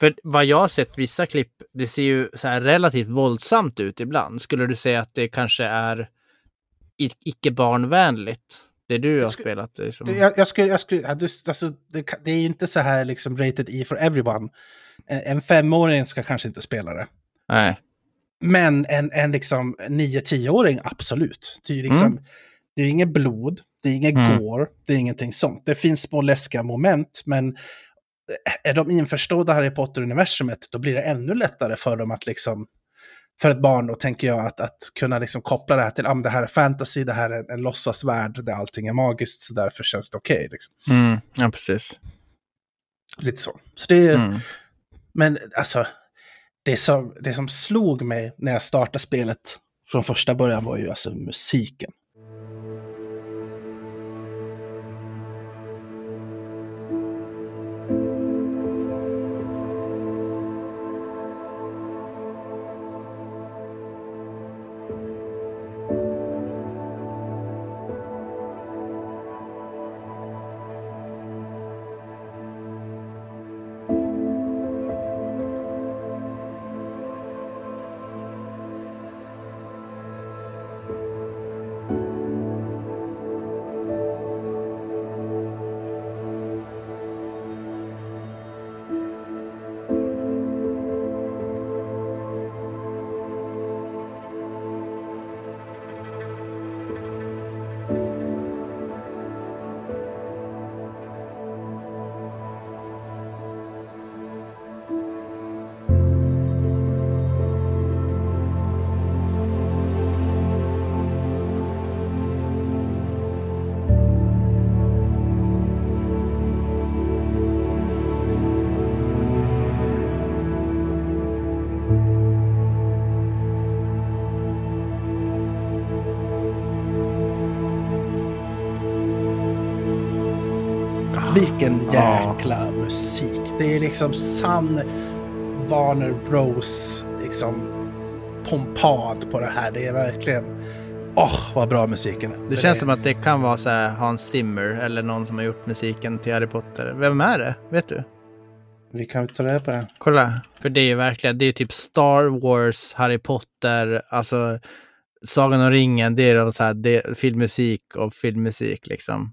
För vad jag har sett vissa klipp, det ser ju så här relativt våldsamt ut ibland. Skulle du säga att det kanske är icke barnvänligt? Det du har spelat? Jag, jag skulle, jag skulle, alltså, det, det är inte så här liksom rated E for everyone. En en femåring ska kanske inte spela det. Nej. Men en, en liksom 9-10-åring, absolut. Det är ju liksom, Mm. Det är inget blod, det är inget Mm. gore, det är ingenting sånt. Det finns små läskiga moment, men är de införstådda Harry Potter-universumet, då blir det ännu lättare för dem att liksom, för ett barn då tänker jag, att, att kunna liksom koppla det här till, ah, det här är fantasy, det här är en, en låtsasvärld där allting är magiskt, så därför känns det okej. liksom. Mm. Ja, precis. Lite så. så det är, Mm. Men alltså, det som, det som slog mig när jag startade spelet från första början var ju alltså musiken. Liksom sann Warner Bros. liksom pompad på det här. Det är verkligen... Åh, vad bra musiken är. Det känns som att det kan vara så här Hans Zimmer eller någon som har gjort musiken till Harry Potter. Vem är det? Vet du? Vi kan ta reda på det. Kolla. För det är ju verkligen, det är typ Star Wars, Harry Potter, alltså Sagan om ringen, det är då så här, det, filmmusik och filmmusik liksom.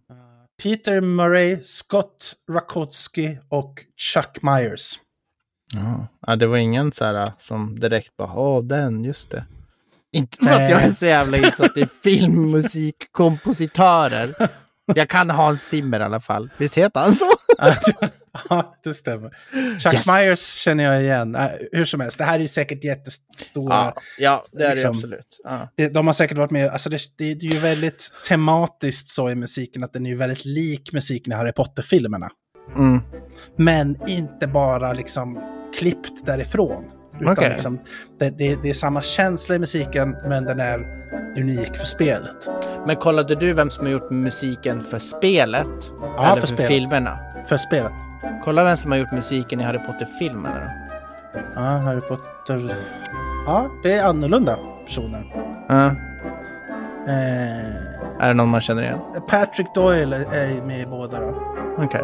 Peter Murray, Scott Rakowski och Chuck Myers. Ja. ja, det var ingen så här som direkt bara, åh den, just det. Inte för att jag är så jävla insatt i filmmusikkompositörer. Jag kan Hans Zimmer i alla fall. Visst heter han så? Ja, det stämmer. Chuck Yes! Myers känner jag igen. Äh, hur som helst, det här är ju säkert jättestora... Ja, ja det är liksom- det absolut. Ja. Det- De har säkert varit med, alltså det, det är ju väldigt tematiskt så i musiken att den är ju väldigt lik musiken i Harry Potter-filmerna. Mm. Men inte bara liksom klippt därifrån. Utan Okej. liksom, det, det, det är samma känsla i musiken, men den är unik för spelet. Men kollade du vem som har gjort musiken för spelet? Ja, Eller för för, spelet. filmerna? För spelet. Kolla vem som har gjort musiken i Harry Potter-filmerna då. Ja, Harry Potter... Ja, det är annorlunda personer. Ja. Eh, Är det någon man känner igen? Patrick Doyle är- med i båda då, Okej.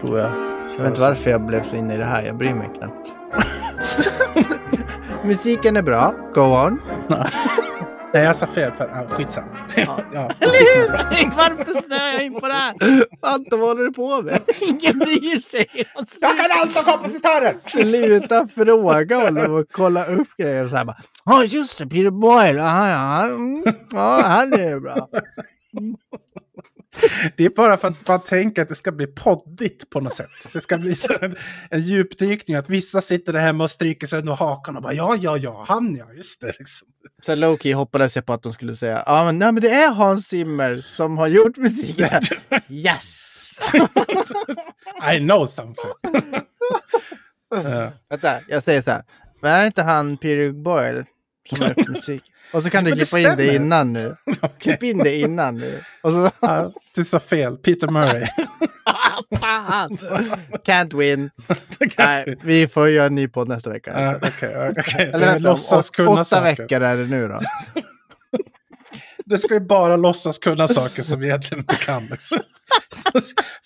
tror jag. Jag vet inte varför jag blev så inne i det här. Jag bryr mig knappt. Musiken är bra. Go on. Nej, jag sa fel. Ja, skitsamma. Ja. ja, är bra. Varför snöar jag in på det här? Anton, vad håller du på med? Ingen bryr sig. Jag kan allt om kompositörer! Sluta fråga honom och kolla upp grejer. Och så här bara. Ja, just det. Peter Boyle. Aha, ja. Mm. ja, han är bra. Det är bara för att man tänker att det ska bli poddigt på något sätt. Det ska bli så en, en djupdykning, att vissa sitter där hemma och stryker sig under hakan och bara ja, ja, ja, han ja, just det. Liksom. Så Loki hoppades jag på att de skulle säga. Ja, men, nej, men det är Hans Zimmer som har gjort musiken. Yes! I know something. Ja. Vänta, jag säger så här. Men är inte han Peter Boyle som har gjort musik? Och så kan du klippa in det innan nu. Okej. Klipp in det innan nu. Och så... Ja, du sa fel. Peter Murray. Can't win. Nej, vi får göra en ny podd nästa vecka. Ja, Okej, okej. Eller vänta, låtsas åt- kunna åtta saker. veckor är det nu då. Det ska ju bara låtsas kunna saker som vi egentligen inte kan. Liksom.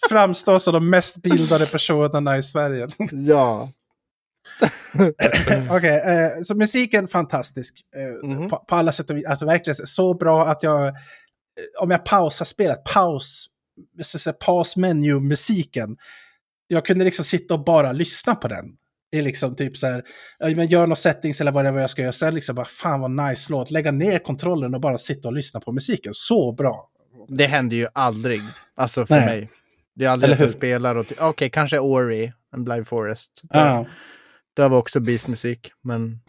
Framstå som de mest bildade personerna i Sverige. Ja. Okej, eh, så musiken fantastisk. Eh, Mhm. på, på alla sätt och vis. Alltså verkligen så bra att jag... eh, Om jag pausar spelet, paus, paus menu musiken. Jag kunde liksom sitta och bara lyssna på den. Det är liksom typ så här, ja, men gör något settings eller vad det är jag ska göra. Sen liksom bara, fan vad nice låt. Lägga ner kontrollen och bara sitta och lyssna på musiken. Så bra. Det händer ju aldrig. Alltså för Nej. mig. Det är aldrig Eller att jag spelar och... Okej, kanske Ori, en Blind Forest. Ja. Det var också beastmusik, men...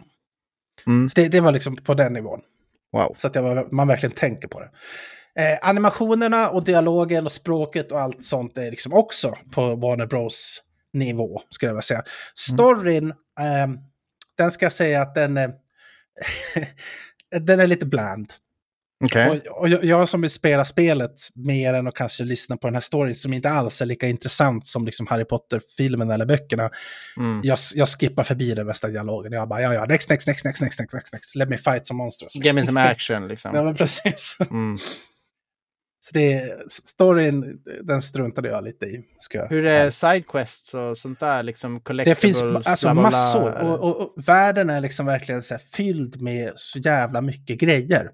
Mm. Så det, det var liksom på den nivån. Wow. Så att var- man verkligen tänker på det. Eh, animationerna och dialogen och språket och allt sånt är liksom också på Warner Bros nivå, skulle jag vilja säga. Storyn, ehm, den ska jag säga att den, är- den är lite bland. Okej. Och, och jag, jag som vill spela spelet mer än att kanske lyssna på den här storyn som inte alls är lika intressant som liksom Harry Potter-filmen eller böckerna. Mm. Jag, jag skippar förbi den bästa dialogen. Jag bara, ja, ja, next, next, next, next, next, next, next, next. Let me fight some monsters. Give me some action liksom. Ja, men precis. Mm. Så det, storyn, den struntade jag lite i. Ska jag Hur är sidequests och sånt där? Liksom Det finns alltså massor. Och, och, och världen är liksom verkligen så här fylld med så jävla mycket grejer.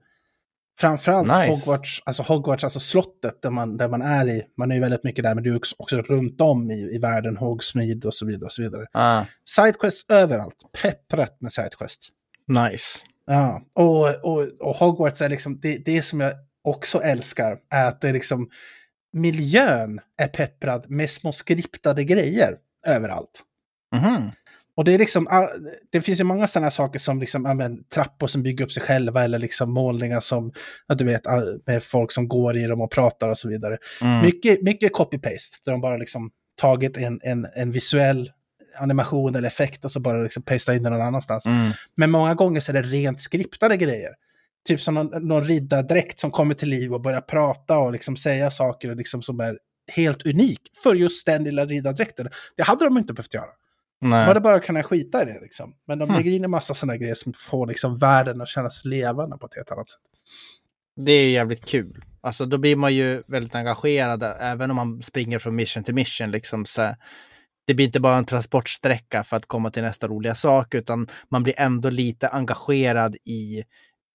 Framförallt Nice. Hogwarts, alltså Hogwarts, alltså slottet där man, där man är i. Man är ju väldigt mycket där, men du är också, runt om i, i världen, Hogsmeade och så vidare. Och så vidare. Ah, Sidequests överallt, pepprat med sidequests. nice. Ja, och, och, och Hogwarts är liksom, det, det som jag också älskar är att det är liksom, miljön är pepprad med små skriptade grejer överallt. Mhm. Och det är liksom, ah, det finns ju många sådana saker som liksom, ja, men, trappor som bygger upp sig själva eller liksom målningar som, du vet, ah, med folk som går i dem och pratar och så vidare. Mm. Mycket, mycket copy-paste, där de bara liksom tagit en, en, en visuell animation eller effekt och så bara liksom pastat in den någon annanstans. Mm. Men många gånger så är det rent skriptade grejer. Typ som någon, någon riddardräkt som kommer till liv och börjar prata och liksom säga saker och liksom som är helt unik för just den lilla riddardräkten. Det hade de inte behövt göra. Nej. hade bara kunnat skita i det liksom. Men de Hmm. lägger in en massa sådana grejer som får liksom världen att kännas levande på ett helt annat sätt. Det är jävligt kul. Alltså då blir man ju väldigt engagerad även om man springer från mission till mission. Liksom, så det blir inte bara en transportsträcka för att komma till nästa roliga sak utan man blir ändå lite engagerad i...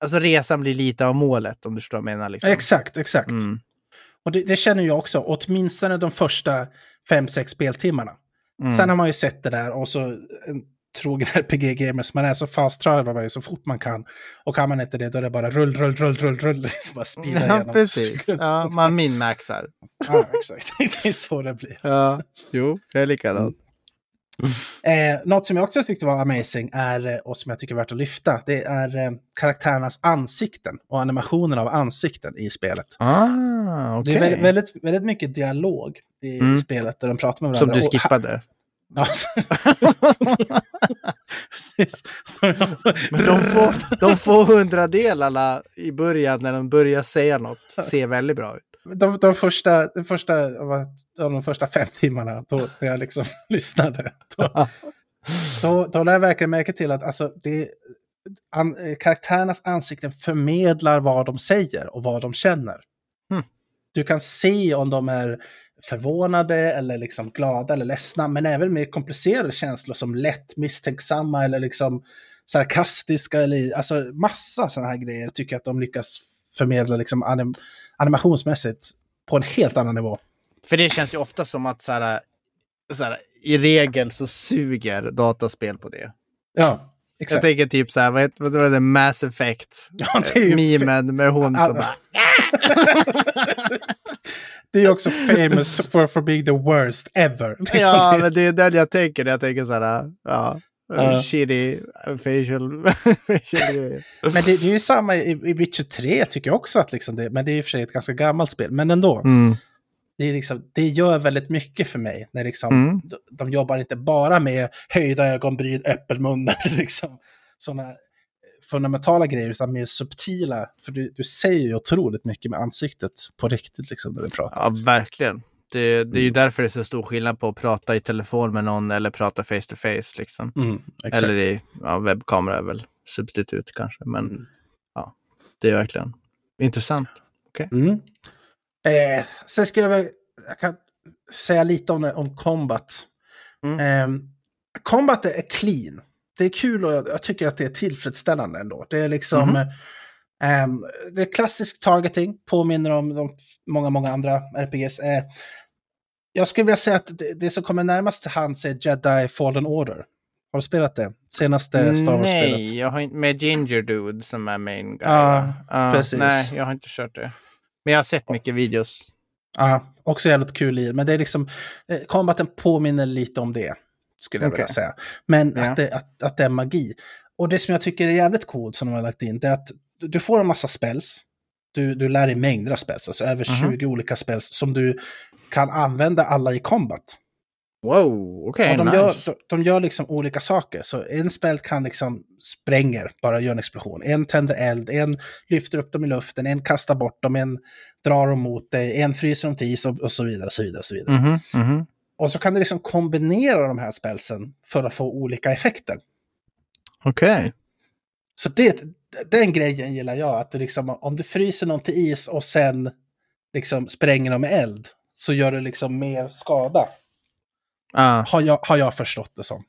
Alltså resan blir lite av målet om du förstår vad jag menar. Liksom. Exakt, exakt. Mm. Och det, det känner jag också, åtminstone de första fem sex speltimmarna. Mm. Sen har man ju sett det där och så en trogen RPG-gamer som man är så fast travar man ju så fort man kan. Och kan man inte det då är det bara rull, rull, rull, rull, rull. Liksom bara speeda Ja, igenom. precis. Ja, man minmaxar. ja, exakt. Det är så det blir. Ja, jo, jag är likadan. Eh, något som jag också tyckte var amazing är, eh, och som jag tycker är värt att lyfta, det är eh, karaktärernas ansikten och animationen av ansikten i spelet. Ah, okej. Det är väldigt, väldigt, väldigt mycket dialog i Mm. spelet där de pratar med Som varandra. du Och ha- skippade. Precis. Men de får, de får hundradelarna i början när de börjar säga något. Ser väldigt bra ut. De, de, första, de, första, vad- de första fem timmarna då, när jag liksom lyssnade, då, då, då lade jag verkligen märke till att alltså, det, an, karaktärernas ansikten förmedlar vad de säger och vad de känner. Hmm. Du kan se om de är förvånade eller liksom glada eller ledsna, men även mer komplicerade känslor som lätt misstänksamma eller liksom sarkastiska eller alltså massa sådana här grejer tycker jag att de lyckas förmedla liksom anim, animationsmässigt på en helt annan nivå. För det känns ju ofta som att så här, så här, i regel så suger dataspel på det. Ja, Jag exakt. tänker typ så här, vad heter vad var det, Mass Effect? Ja, det är ju Memen med hon som bara... Det är också famous for, for being the worst ever. Liksom Ja, men det är den jag tänker när jag tänker så här, ja. Ja. Shitty facial, facial grejer. Men det, det är ju samma i, i Witcher 3 tycker jag också att liksom det, men det är i och för sig ett ganska gammalt spel, men ändå. Mm. Det, är liksom, det gör väldigt mycket för mig när liksom, Mm. de, de jobbar inte bara med höjda ögonbryn, öppelmun, liksom, sådana fundamentala grejer, utan mer subtila. För du, du säger ju otroligt mycket med ansiktet på riktigt liksom när du pratar. Ja, verkligen. Det, det är Mm. ju därför det är så stor skillnad på att prata i telefon med någon eller prata face to face. Liksom. Mm. Eller i ja, webbkamera är väl substitut kanske. Men Mm. ja, det är verkligen intressant. Mm. Eh, sen skulle jag väl jag kan säga lite om, om combat. Mm. Eh, combat är clean. Det är kul och jag, jag tycker att det är tillfredsställande ändå. Det är liksom... Mhm. Eh, det är klassisk targeting, påminner om de många, många andra RPGs. Eh, jag skulle vilja säga att det, det som kommer närmast till hands är Jedi Fallen Order. Har du spelat det? Senaste Star Wars-spelet? Nej, jag har inte med Ginger Dude som är main guy. Ja? Ja, precis. Nej, jag har inte kört det. Men jag har sett mycket videos. Ja, också jävligt kul i. Men det är liksom, eh, combaten påminner lite om det, skulle jag vilja Okej. säga. Men Ja. att, det, att, att det är magi. Och det som jag tycker är jävligt coolt som de har lagt in, det är att du- får en massa spells. Du, du lär dig mängder av spells, alltså över Mhm. 20 olika spells som du kan använda alla i combat. Wow, okej, och de, nice. gör, de, de gör liksom olika saker. Så en spel kan liksom spränger, bara gör en explosion. En tänder eld, en lyfter upp dem i luften, en kastar bort dem, en drar dem mot dig, en fryser dem till is och, och så vidare. Och så vidare, och så vidare. Mhm, mhm. Och så kan du liksom kombinera de här spelsen för att få olika effekter. Okej. Så det, den grejen gillar jag, att du liksom, om du fryser någon till is och sen liksom spränger dem med eld, så gör det liksom mer skada. Ah. Har jag, har jag förstått det som.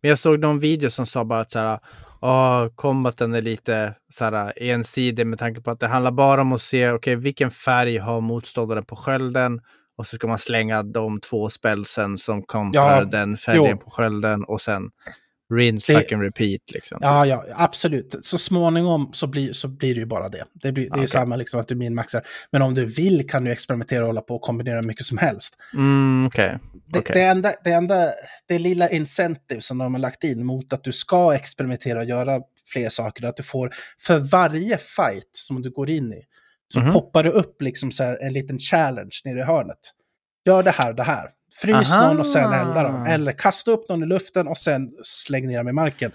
Men jag såg någon video som sa bara att så här, Åh, combaten är lite så här, ensidig med tanke på att det handlar bara om att se okej, vilken färg har motståndaren på skölden och så ska man slänga de två spelsen som kontrar Ja, den färgen jo. på skölden och sen rinse, Det- fuck and repeat. Liksom. Ja, ja, absolut. Så småningom så blir, så blir det ju bara det. Det, blir, det är Okej. samma liksom att du minmaxar. Men om du vill kan du experimentera och hålla på och kombinera mycket som helst. Mm, okej. Det, Okej. det, enda, det enda, det lilla incentive som de har lagt in mot att du ska experimentera och göra fler saker, att du får för varje fight som du går in i, så Mhm. poppar det upp liksom så en liten challenge nere i hörnet. Gör det här, det här. Frys Aha. någon och sen elda dem. Eller kasta upp någon i luften och sen släng ner dem i marken.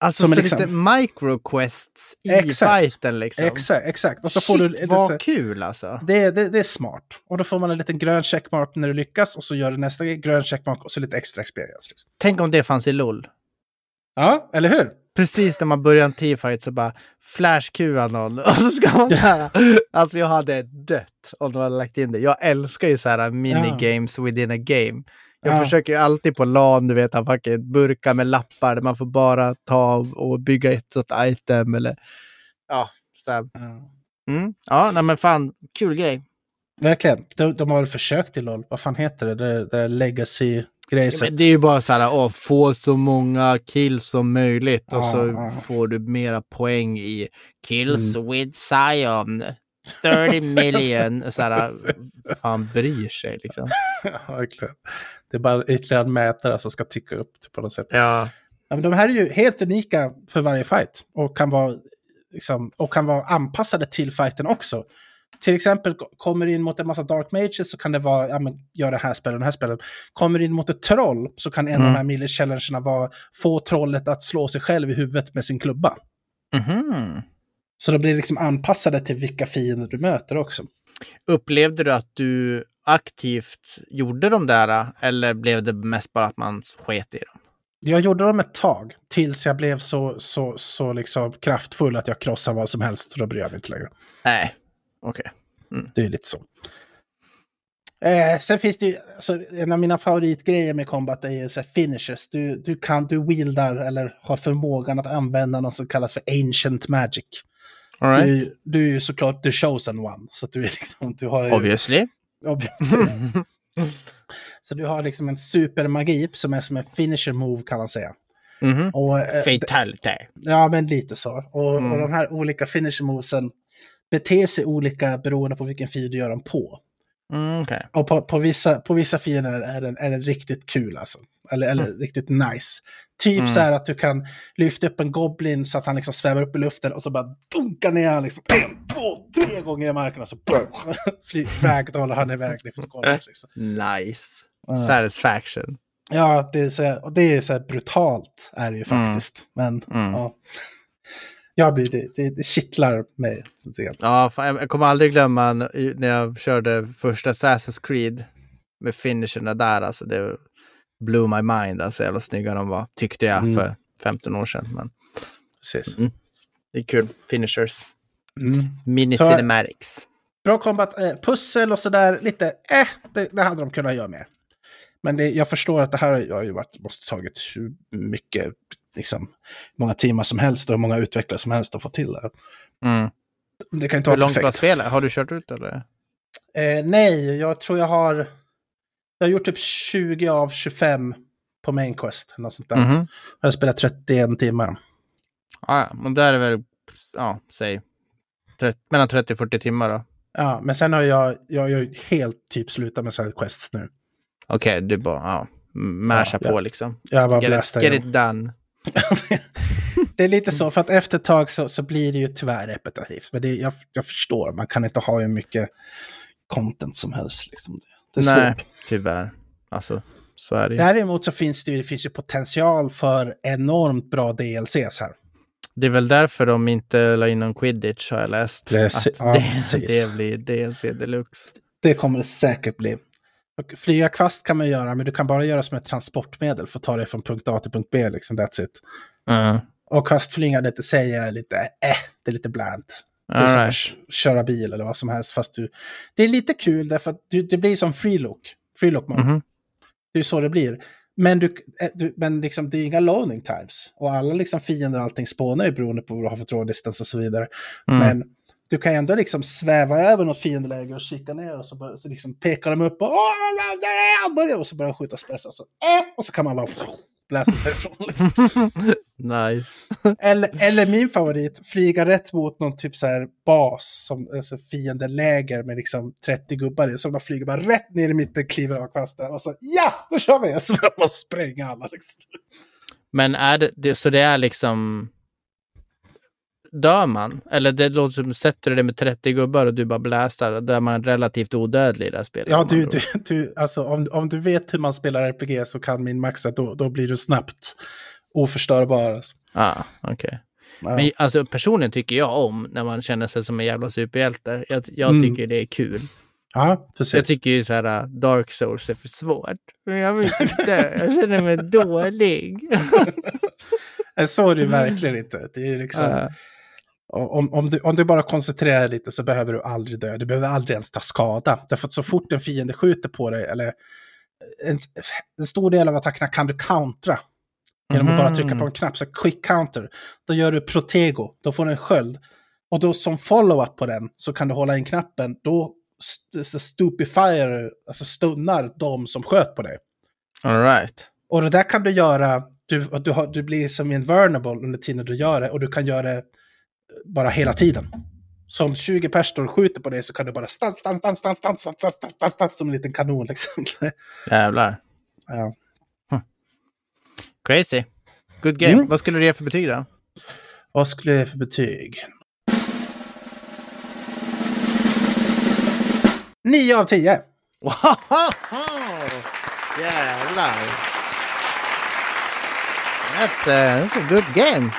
Alltså som så liksom- lite microquests i Exakt. fighten liksom. Exakt, exakt. Och så Shit, får du lite så- vad kul alltså. det, det, det är smart. Och då får man en liten grön checkmark när du lyckas och så gör du nästa grön checkmark och så lite extra experience. Liksom. Tänk om det fanns i LOL. Ja, eller hur? Precis när man börjar en teamfight så bara flashkua någon och så ska man här. Alltså jag hade dött om de hade lagt in det. Jag älskar ju så här minigames within a game. Jag Ja. försöker ju alltid på LAN, du vet, ha fucking burkar med lappar där man får bara ta och bygga ett sånt item eller ja, så här. Ja. Mm. Ja, nej men fan, kul grej. Verkligen. De, de har väl försökt i LOL. Vad fan heter det? Det, det är Legacy grejset. Men det är ju bara så här, åh, få så många kills som möjligt och Ja, så ja. får du mera poäng i kills Mm. with Zion. 30 million. Så här, fan bryr sig liksom. Ja, verkligen. Det är bara ytterligare en mätare som ska ticka upp på något sätt. Ja. Ja, men de här är ju helt unika för varje fight och kan vara, liksom, och kan vara anpassade till fighten också. Till exempel ko- kommer in mot en massa dark mages så kan det vara, ja men gör det här spelet, den här spelen. Kommer in mot ett troll så kan en av Mm. de här mille challengerna vara få trollet att slå sig själv i huvudet med sin klubba. Mhm. Så de blir liksom anpassade till vilka fiender du möter också. Upplevde du att du aktivt gjorde de där eller blev det mest bara att man sket i dem? Jag gjorde dem ett tag, tills jag blev så, så, så liksom kraftfull att jag krossade vad som helst, så då bryr jag mig inte längre. Nej, okej. Det är lite så. Eh, sen finns det ju, alltså, en av mina favoritgrejer med combat är ju så finishers. Du, du kan, du wieldar eller har förmågan att använda något som kallas för ancient magic. All right. Du, du är ju såklart the chosen one. Så du är liksom, du har ju... Obviously. Obviously. så du har liksom en supermagi som är som en finisher move kan man säga. Mhm. Och, eh, Fatality. Ja, men lite så. Och, Mm. och de här olika finisher movesen beter sig olika beroende på vilken fiende du gör dem på. Mm, okej. Och på, på, vissa, på vissa fiender är den, är den riktigt kul alltså. Eller, eller riktigt nice. Typ Mm. så här att du kan lyfta upp en goblin så att han liksom svävar upp i luften och så bara dunka ner han liksom en, två, tre gånger i marken och så ragdollar han iväg golvet. Liksom. Nice. Satisfaction. Ja, det är så och det är så brutalt är det ju faktiskt. Men Mm. ja. Jag blir, det, det, det kittlar mig. Ja, fan, jag- kommer aldrig glömma när jag körde första Assassin's Creed med finisherna där. Alltså det blew my mind. Alltså jävla snygga de var, tyckte jag Mm. för 15 år sedan. Men Precis. Mm. det är kul. Finishers. Mm. Mini Så- cinematics. Bra combat, eh, pussel och sådär, lite eh, det, det hade de kunnat göra mer. Men det, jag förstår att det här har ju varit, måste tagit mycket, liksom, många timmar som helst och hur många utvecklare som helst att få till det. Mm. Det kan inte Hur vara långt var spelet? Har du kört ut eller? Eh, nej, jag tror jag har, jag har gjort typ 20 av 25 på main quest. Något sånt där. Mhm. Jag har spelat 31 timmar. Ja, ja, men där är väl, ja, säg, 30, mellan 30 och 40 timmar då. Ja, men sen har jag, jag, jag helt typ slutat med side quests nu. Okej, du bara, ja, masha Ja, på ja. liksom. Jag bara Get, it, get it done. det är lite så, för att efter ett tag så, så blir det ju tyvärr repetitivt. Men det, jag, jag förstår, man kan inte ha hur mycket content som helst. Liksom. Det är Nej, svårt. tyvärr. Alltså, så är det ju. Däremot så finns det, ju, det finns ju potential för enormt bra DLCs här. Det är väl därför de inte la in någon quidditch har jag läst. Det är att ja, det, det blir DLC deluxe. Det kommer det säkert bli. Och flyga kvast kan man göra, men du kan bara göra som ett transportmedel för att ta dig från punkt A till punkt B. Liksom, that's it. Mm. Och kvastflygande det säger jag lite, eh, det är lite bland. Det är som att köra bil eller vad som helst. Fast du, det är lite kul därför att du, det blir som freelook. Freelook mode. Mhm. Det är så det blir. Men, du, eh, du, men liksom, det är inga loading times. Och alla liksom fiender och allting spånar ju beroende på vad du har för tråddistans och så vidare. Mm. Men du kan ändå liksom sväva över något fiendeläge och kika ner och så, bör, så liksom pekar de upp och! Börjar, och så börjar de skjuta spetsar och så, eh, och så kan man bara bläsa därifrån. Liksom. nice. Eller, eller min favorit, flyga rätt mot någon typ så här bas, som alltså fiendeläger med liksom 30 gubbar i. Så man flyger bara rätt ner i mitten, kliver av kvasten och så ja, då kör vi! Så man spränga alla liksom. Men är det, så det är liksom... Dör man? Eller det låter som, sätter du det med 30 gubbar och du bara blästar, då är man relativt odödlig i det här spelet. Ja, du, du, du, alltså om, om du vet hur man spelar RPG så kan min maxa, då, då blir du snabbt oförstörbar. Alltså. Ah, okej. Ja. Men alltså personligen tycker jag om när man känner sig som en jävla superhjälte. Jag, jag Mm. tycker det är kul. ja, precis. Jag tycker ju så här uh, Dark Souls är för svårt. Men jag vill inte dö. Jag känner mig dålig. Så är det verkligen inte. Det är liksom, Uh, om, om, du, om du bara koncentrerar dig lite så behöver du aldrig dö. Du behöver aldrig ens ta skada. Därför att så fort en fiende skjuter på dig, eller en, en stor del av attackerna kan du countera. Genom att bara trycka på en knapp, så quick counter. Då gör du protego, då får du en sköld. Och då som follow-up på den så kan du hålla in knappen, då st- så stupefier, alltså stunnar de som sköt på dig. All right. Och det där kan du göra, du, du, har, du blir som invulnerable under tiden du gör det och du kan göra det bara hela tiden. Så om 20 personer står och skjuter på dig så kan du bara stans, stans, stans, stans, stans, stans, stans, stans, stans, stans som en liten kanon liksom. Jävlar. Ja. Crazy. Good game. Mm. Vad skulle du ge för betyg då? Vad skulle jag ge för betyg? 9 av 10. Jävlar. That's a, that's a good game.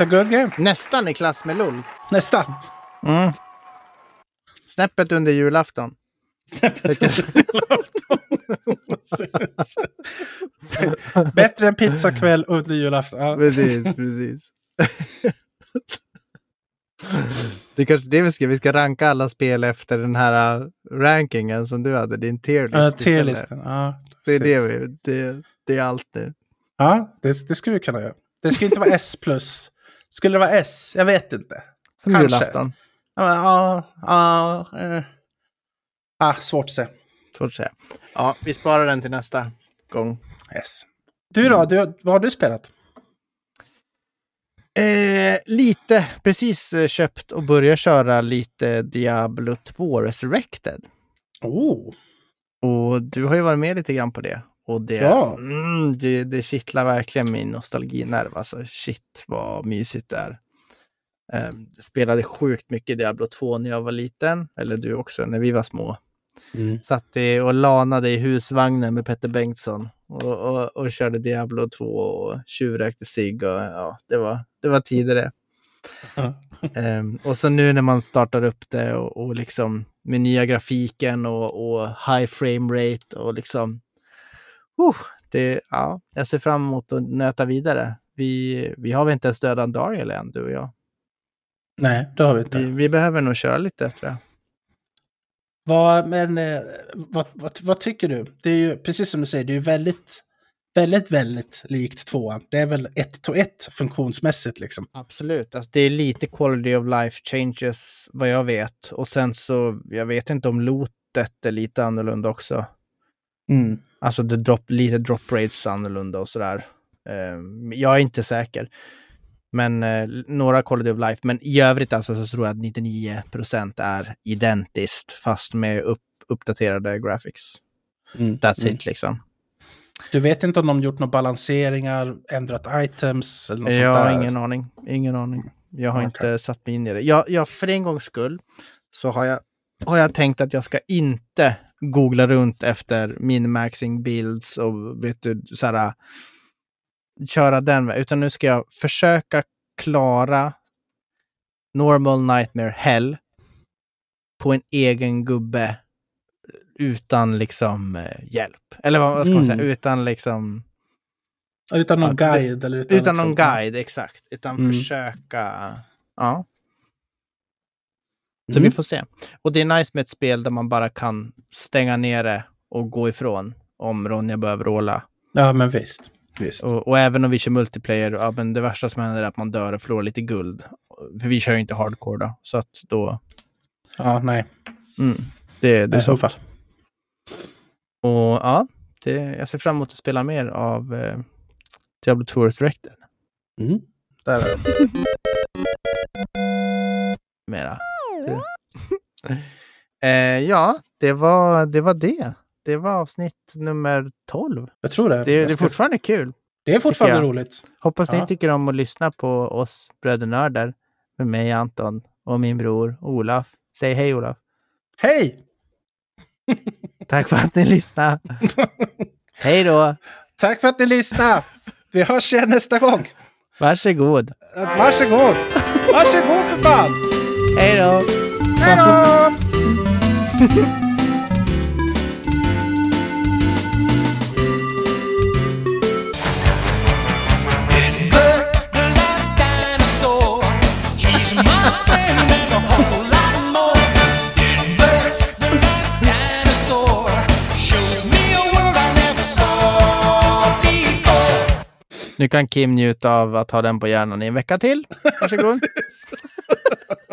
A good game. Nästan i klass med LOL. Nästan. Mm. Snäppet under julafton. Bättre än pizzakväll under julafton. Ja. Precis, precis. Det är kanske det vi ska, vi ska ranka alla spel efter den här uh, rankingen som du hade, din tierlist. Ja, tierlisten. Ja, Det är det vi, det, det är allt nu. Ja, det, det skulle vi kunna göra. Det skulle inte vara S plus. Skulle det vara S? Jag vet inte. Som Kanske. julafton. Ja, ja, ja, eh. ah, svårt att säga. Svårt att säga. Ja, vi sparar den till nästa gång. S. Du då, du, vad har du spelat? Eh, lite, precis eh, köpt och börjat köra lite Diablo 2 Resurrected. Oh, Och du har ju varit med lite grann på det. Och det, Ja. mm, det, det kittlar verkligen min nostalginerv. Alltså shit vad mysigt det är. Eh, spelade sjukt mycket Diablo 2 när jag var liten. Eller du också, när vi var små. Mm. Satt i och lanade i husvagnen med Petter Bengtsson. Och, och, och körde Diablo 2 och tjuvrökte cigg. Och, ja, det, var, det var tider det. Ehm, och så nu när man startar upp det och, och liksom med nya grafiken och, och high frame rate och liksom. Uh, det, ja, jag ser fram emot att nöta vidare. Vi, vi har väl inte ens dödat Dariel än, du och jag. Nej, det har vi inte. Vi, vi behöver nog köra lite, tror jag. Vad, men eh, vad, vad, vad tycker du? Det är ju precis som du säger, det är ju väldigt, väldigt, väldigt likt tvåan. Det är väl ett to ett funktionsmässigt liksom. Absolut. Alltså, det är lite quality of life changes vad jag vet. Och sen så, jag vet inte om lotet är lite annorlunda också. Mm. Alltså det drop, lite drop rates annorlunda och sådär. Ehm, jag är inte säker. Men eh, några quality of life. Men i övrigt alltså så tror jag att 99% är identiskt fast med upp, uppdaterade graphics. Mm. That's Mm. it liksom. Du vet inte om de gjort några balanseringar, ändrat items eller något Jag sånt har där? ingen aning. Ingen aning. Jag har Okej. inte satt mig in i det. Jag, jag, för en gångs skull så har jag, har jag tänkt att jag ska inte googla runt efter min-maxing builds och vet du, så här, köra den vägen. Utan nu ska jag försöka klara normal nightmare hell på en egen gubbe utan liksom eh, hjälp. Eller vad, vad ska man säga? Mm. utan liksom Utan någon Ja, guide? Eller utan, utan någon liksom- guide, exakt. Utan Mm. försöka... Ja. Så Mm. vi får se. Och det är nice med ett spel där man bara kan stänga ner det och gå ifrån om Ronja behöver råla. Ja, men visst. visst. Och, och även om vi kör multiplayer, ja, men det värsta som händer är att man dör och förlorar lite guld. För vi kör ju inte hardcore då, så att då... Ja, nej. Mm, det, det är så. Och ja, det, jag ser fram emot att spela mer av eh, Diablo 2 Resurrected. Mm. Där är det. mera. eh, ja, det var, det var det. Det var avsnitt nummer 12. Jag tror det. Det, det är fortfarande kul. det är fortfarande roligt. Hoppas Ja. ni tycker om att lyssna på oss brödernördar med mig Anton och min bror Olaf. Säg hej Olaf. Hej! Tack för att ni lyssnade. hej då. Tack för att ni lyssnade! Vi hörs igen nästa gång. Varsågod. Varsågod! Varsågod för fan! Hej då! Hej då! Nu kan Kim njuta av att ha den på hjärnan i en vecka till. Varsågod.